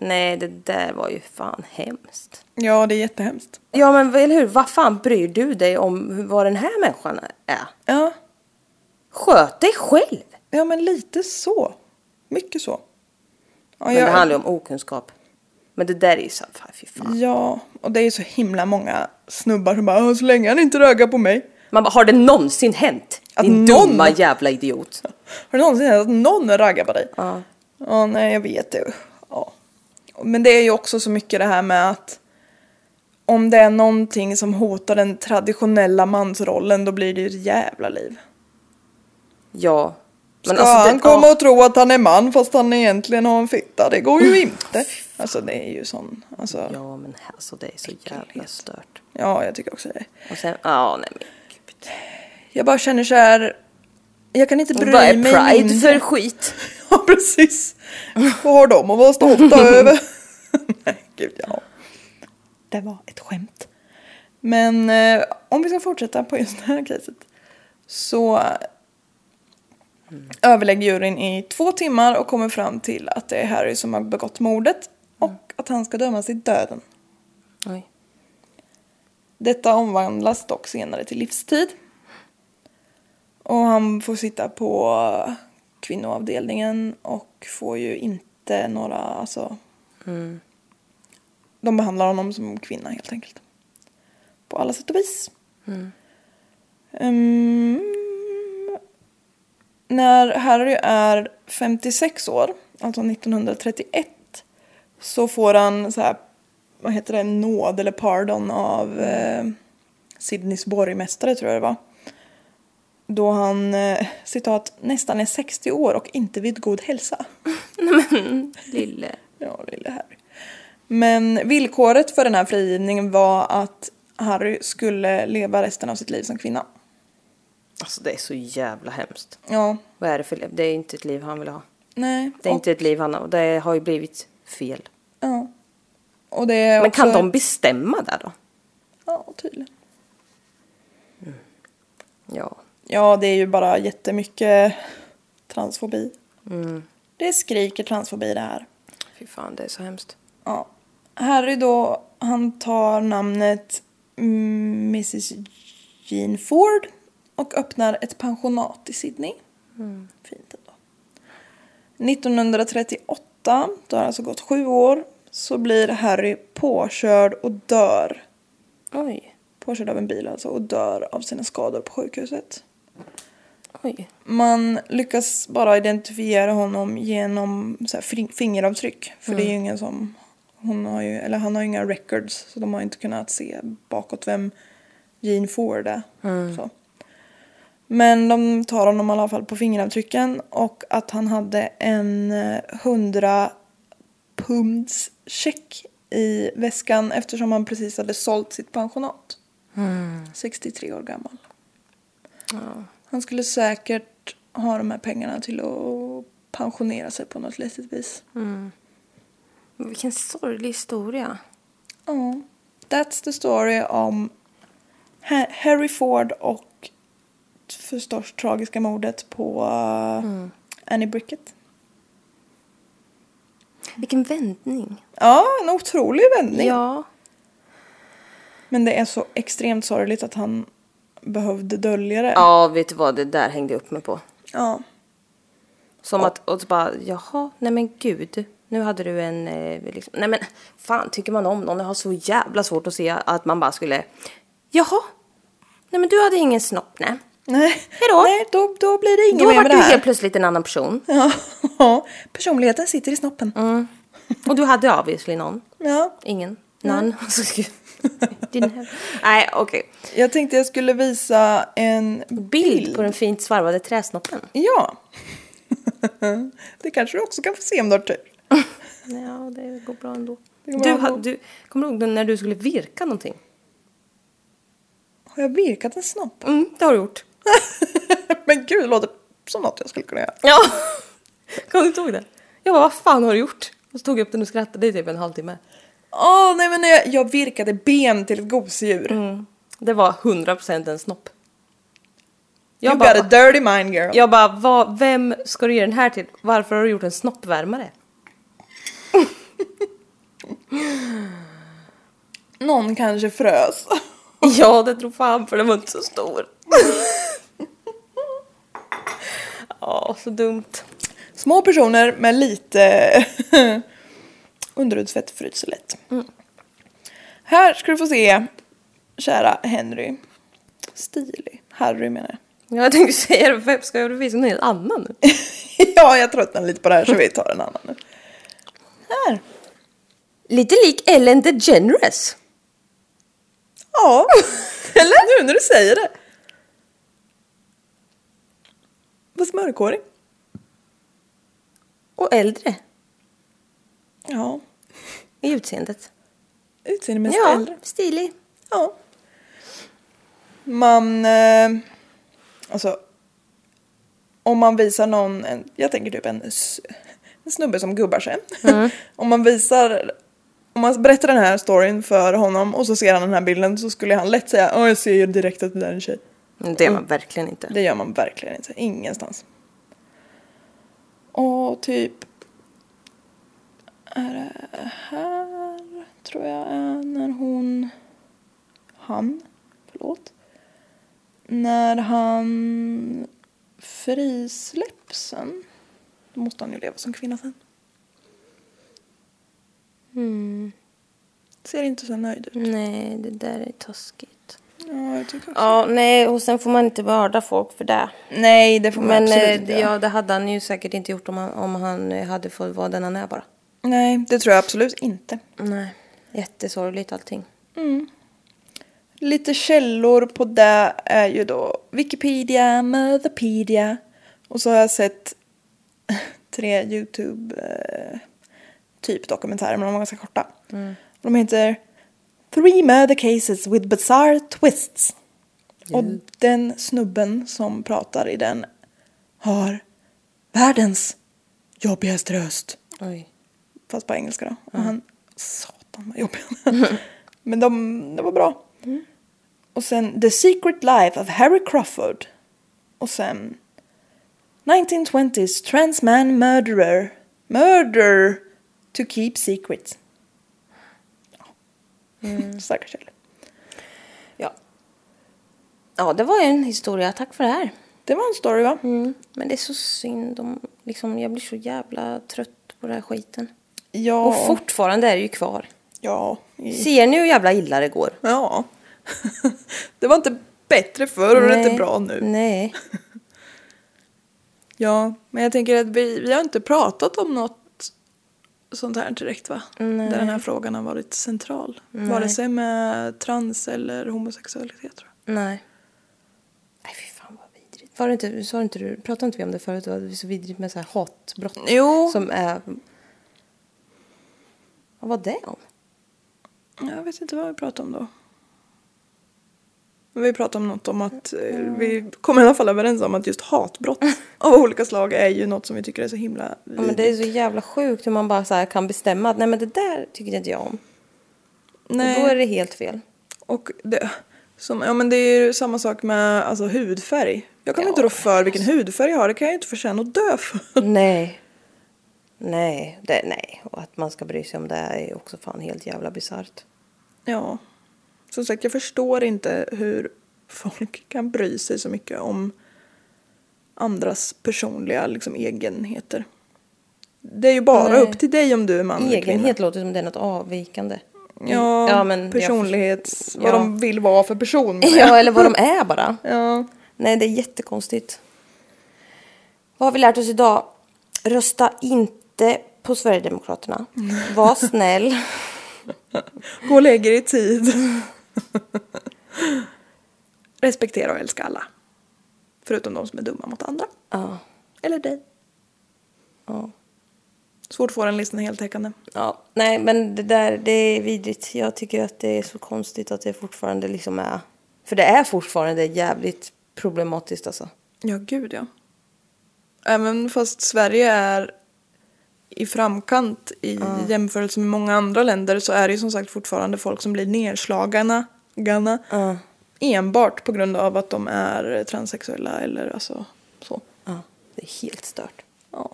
Nej, det där var ju fan hemskt. Ja, det är jättehemskt. Ja, men eller hur? Vad fan bryr du dig om vad den här människan är? Ja, Sköt dig själv! ja men lite så. Mycket så. Ja, Men jag- det handlar ju om okunskap. Men det där är ju så fy fan. Ja, och det är ju så himla många snubbar som bara "Åh, så länge han inte raggar på mig. Man bara, har det någonsin hänt? Att Din någon- dumma jävla idiot. Har du någonsin hänt att någon raggar på dig? Ja. Ja, nej jag vet det. Ja. Men det är ju också så mycket det här med att om det är någonting som hotar den traditionella mansrollen då blir det ju ett jävla liv. Ja. Men Ska alltså, han det, komma ja. och tro att han är man fast han egentligen har en fitta? Det går ju inte. Alltså det är ju sån, alltså. Ja, Ja, men alltså det är så jävla stört. jag tycker också det. Och sen, ja nej men gud. Jag bara känner så här. Jag kan inte bry Vad är mig pride mindre. för skit? Ja, precis. Vad har de att vara stolta över? Nej, gud ja. Det var ett skämt. Men eh, om vi ska fortsätta på just det här caset. Så överlägger juryn i två timmar och kommer fram till att det är Harry som har begått mordet och att han ska dömas till döden. Oj. Detta omvandlas dock senare till livstid. Och han får sitta på kvinnoavdelningen och får ju inte några, alltså... De behandlar honom som kvinna helt enkelt. På alla sätt och vis. Ehm, när Harry är 56 år, alltså 1931, så får han så här, vad heter det, nåd eller pardon av eh, Sydneys borgmästare tror jag det var. Då han, eh, citat, nästan är 60 år och inte vid god hälsa. Lille. Ja, lille Harry. Men villkoret för den här frigivningen var att Harry skulle leva resten av sitt liv som kvinna. Alltså det är så jävla hemskt. Ja, Vad är det för liv? Det är inte ett liv han vill ha. nej. Det är och, inte ett liv han har. Det har ju blivit fel. Ja. Och det är Men också, kan de bestämma där då? Ja, tydligen. Ja. Det är ju bara jättemycket transfobi. Mm. Det skriker transfobi det här. Fy fan, det är så hemskt. Ja. Harry då, han tar namnet mm, Mrs Jean Ford och öppnar ett pensionat i Sydney. Fint ändå. 1938, då har det alltså gått sju år, så blir Harry påkörd och dör. Oj. Påkörd av en bil alltså och dör av sina skador på sjukhuset. Oj. Man lyckas bara identifiera honom genom så här fing- fingeravtryck. För det är ju ingen som... Hon har ju, eller han har ju inga records så de har inte kunnat se bakåt vem Jean Ford är. Så. Men de tar honom i alla fall på fingeravtrycken och att han hade en eh, 100 punds check i väskan eftersom han precis hade sålt sitt pensionat. 63 år gammal. Han skulle säkert ha de här pengarna till att pensionera sig på något litet vis. Vilken sorglig historia. Ja. That's the story om Ha- Harry Ford och förstås tragiska mordet på uh, Annie Brickett. Vilken vändning. Ja, en otrolig vändning. Ja. Men det är så extremt sorgligt att han behövde dölja det. Ja, vet du vad? Det där hängde jag upp mig på. Ja. Som att, och så bara, jaha, nej men gud. Nu hade du en, eh, liksom, nej men fan tycker man om någon? Jag har så jävla svårt att se att man bara skulle, jaha, nej men du hade ingen snopp, nej. Nej, Hejdå. Nej då, då blir det inget Då mer var med du det här. helt plötsligt en annan person. Ja, personligheten sitter i snoppen. Och du hade obviously någon. Ja. Ingen. None. Didn't have- Nej, okej. Jag tänkte jag skulle visa en Bild på den fint svarvade träsnoppen. Ja. det kanske du också kan få se om du har tur. Ja, det går bra ändå. Går Du, bra ändå. du, kommer du ihåg när du skulle virka någonting? Har jag virkat en snopp? Mm, det har du gjort. Men gud, det låter som något jag skulle kunna göra. Ja. Kommer du inte ihåg det? Jag bara, vad fan har du gjort? Och så tog jag upp den och skrattade i typ en halvtimme. Åh, nej men jag, jag virkade ben till ett gosedjur. Mm. Det var 100% en snopp. Jag you bara, got a dirty mind girl. jag bara vad, vem ska du ge den här till? Varför har du gjort en snoppvärmare? Någon kanske frös. Ja, det tror fan för den var inte så stor. Ja, så dumt. Små personer med lite underhudsfett fryser lätt. Här ska du få se kära Henry. Stilig. Harry menar jag. Ja, Jag tänkte säga det, vem ska jag visa någon helt annan nu? ja, jag tröttnar lite på det här så vi tar en annan nu. Här. Lite lik Ellen DeGeneres. Ja, eller? Nu när du säger det. Fast mörkhårig. Och äldre Ja, i utseendet. utseendemässigt Ja, äldre. stilig. Ja. Man, eh, alltså, om man visar någon, en, jag tänker typ en, en snubbe som gubbar sig. om man visar, om man berättar den här storyn för honom och så ser han den här bilden så skulle han lätt säga, ja jag ser ju direkt att det där är en tjej. Det är man verkligen inte. Det gör man verkligen inte, ingenstans. Och typ, är det här tror jag är när hon, han, förlåt. När han frisläpps sen. Då måste han ju leva som kvinna sen. Mm. Ser inte så nöjd ut. Nej, det där är taskigt. Ja, jag tycker också. Ja, nej, och sen får man inte mörda folk för det. Nej, det får man Men absolut eh, inte göra. ja, det hade han ju säkert inte gjort om han, om han hade fått vara den han är bara. Nej, det tror jag absolut inte. Nej, jättesorgligt allting. Lite källor på det är ju då Wikipedia, Motherpedia och så har jag sett tre YouTube eh, typ dokumentärer men de var ganska korta. De heter Three Murder Cases with Bizarre Twists. Och den snubben som pratar i den har världens jobbigaste röst. Oj. Fast på engelska då. Och han, satan vad jobbig han är. Men de, det var bra. Och sen The Secret Life of Harry Crawford. Och sen 1920s Trans Man Murderer. Murder to keep secrets. Ja. Starka källor. Ja. Ja, det var ju en historia. Tack för det här. Det var en story va? Mm. Men det är så synd om, liksom, jag blir så jävla trött på den här skiten. Ja. Och fortfarande är det ju kvar. Ja. i- Ser ni hur jävla illa det går? Ja. det var inte bättre förr och det är inte bra nu. Nej. Ja, men jag tänker att vi, vi har inte pratat om något sånt här direkt va? Nej. Där den här frågan har varit central. Vare sig med trans eller homosexualitet tror jag. Nej. Nej, fy fan vad vidrigt Var det inte, sa inte du, pratade inte vi om det förut? Det var så vidrigt med så här hatbrott. Jo. Som är... Vad var det om? Jag vet inte vad vi pratade om då. Vi pratade om något om att eh, vi kom i alla fall överens om att just hatbrott av olika slag är ju något som vi tycker är så himla Ja, men det är så jävla sjukt hur man bara så kan bestämma att nej men det där tycker inte jag om. Nej. Och då är det helt fel. Och det, som, ja, men det är ju samma sak med alltså, hudfärg. Jag kan Ja, inte rå för vilken hudfärg jag har, det kan jag ju inte förtjäna att dö för. nej. Nej, det, nej. Och att man ska bry sig om det är också fan helt jävla bisarrt. Ja, som sagt jag förstår inte hur folk kan bry sig så mycket om andras personliga liksom, egenheter. Det är ju bara Nej. upp till dig om du är man eller kvinna. Egenhet låter som det är något avvikande. Ja, Ja, men jag- personlighets... ja. Vad de vill vara för person. Ja, eller vad de är bara. Ja. Nej, det är jättekonstigt. Vad har vi lärt oss idag? Rösta inte på Sverigedemokraterna. Var snäll. Gå och lägg er i tid. Respektera och älska alla. Förutom de som är dumma mot andra. Ja. Eller dig. ja. Svårt att få den listan heltäckande. Ja, nej men det där, det är vidrigt. Jag tycker att det är så konstigt att det fortfarande liksom är... För det är fortfarande jävligt problematiskt alltså. Ja, gud ja. Även fast Sverige är i framkant i jämförelse med många andra länder så är det ju som sagt fortfarande folk som blir nedslagna Ja. enbart på grund av att de är transsexuella eller alltså så. Ja, det är helt stört. Ja.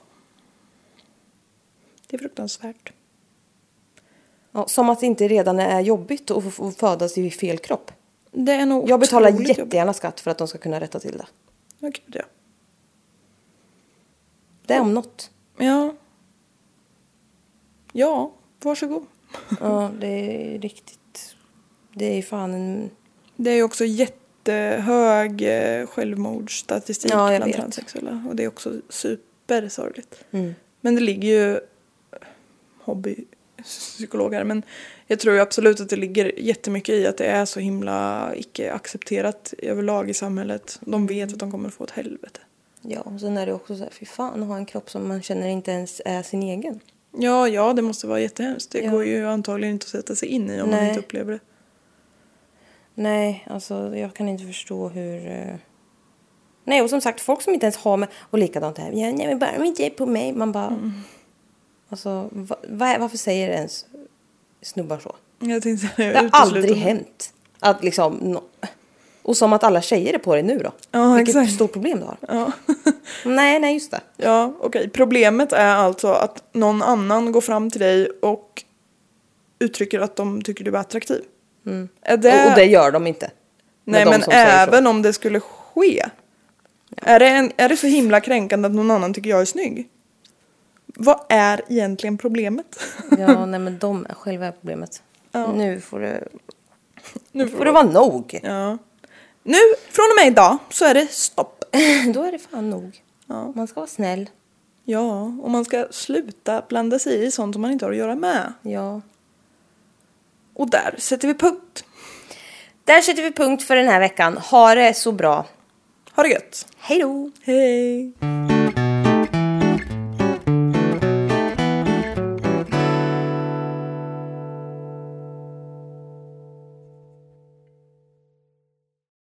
Det är fruktansvärt. Ja, som att det inte redan är jobbigt att födas i fel kropp. Det är nog Jag betalar otroligt jobbigt. jättegärna skatt för att de ska kunna rätta till det. Ja, gud ja. Det är om något. Ja. Ja, varsågod. Ja, det är riktigt... Det är fan en... Det är ju också jättehög eh, självmordsstatistik Ja, bland vet. transsexuella. Och det är också supersorgligt. Mm. Men det ligger ju hobbypsykologer. Men jag tror ju absolut att det ligger jättemycket i att det är så himla icke accepterat överlag i samhället. De vet att de kommer att få ett helvete. Ja, och sen är det också så här, fy fan, att ha en kropp som man känner inte ens är sin egen. Ja, ja, det måste vara jättehemskt. Det Ja. går ju antagligen inte att sätta sig in i om man Nej. inte upplever det. Nej, alltså jag kan inte förstå hur... eh, Nej, och som sagt, folk som inte ens har med... Och likadant här, ja, nej men bara de inte är på mig. Man bara... Alltså, va, va, varför säger ens snubbar så? Jag tänkte Det har aldrig hänt. Att liksom... No, och som att alla tjejer är på dig nu då. Ja, Vilket exakt. stort problem du har. Ja. Nej, nej, just det. Ja, okej. Problemet är alltså att någon annan går fram till dig och uttrycker att de tycker du är attraktiv. Är det... Och, och det gör de inte. Nej, men även om det skulle ske. Är, det en, är det så himla kränkande att någon annan tycker jag är snygg? Vad är egentligen problemet? Ja, nej men de själva är problemet. Ja. Nu får det... Nu Nu får det vara nog. Ja. Nu, från och med idag, så är det stopp. Då är det fan nog. Ja. Man ska vara snäll. Ja, och man ska sluta blanda sig i sånt som man inte har att göra med. Ja. Och där sätter vi punkt. Där sätter vi punkt för den här veckan. Ha det så bra. Ha det gött! Hej då! Hej!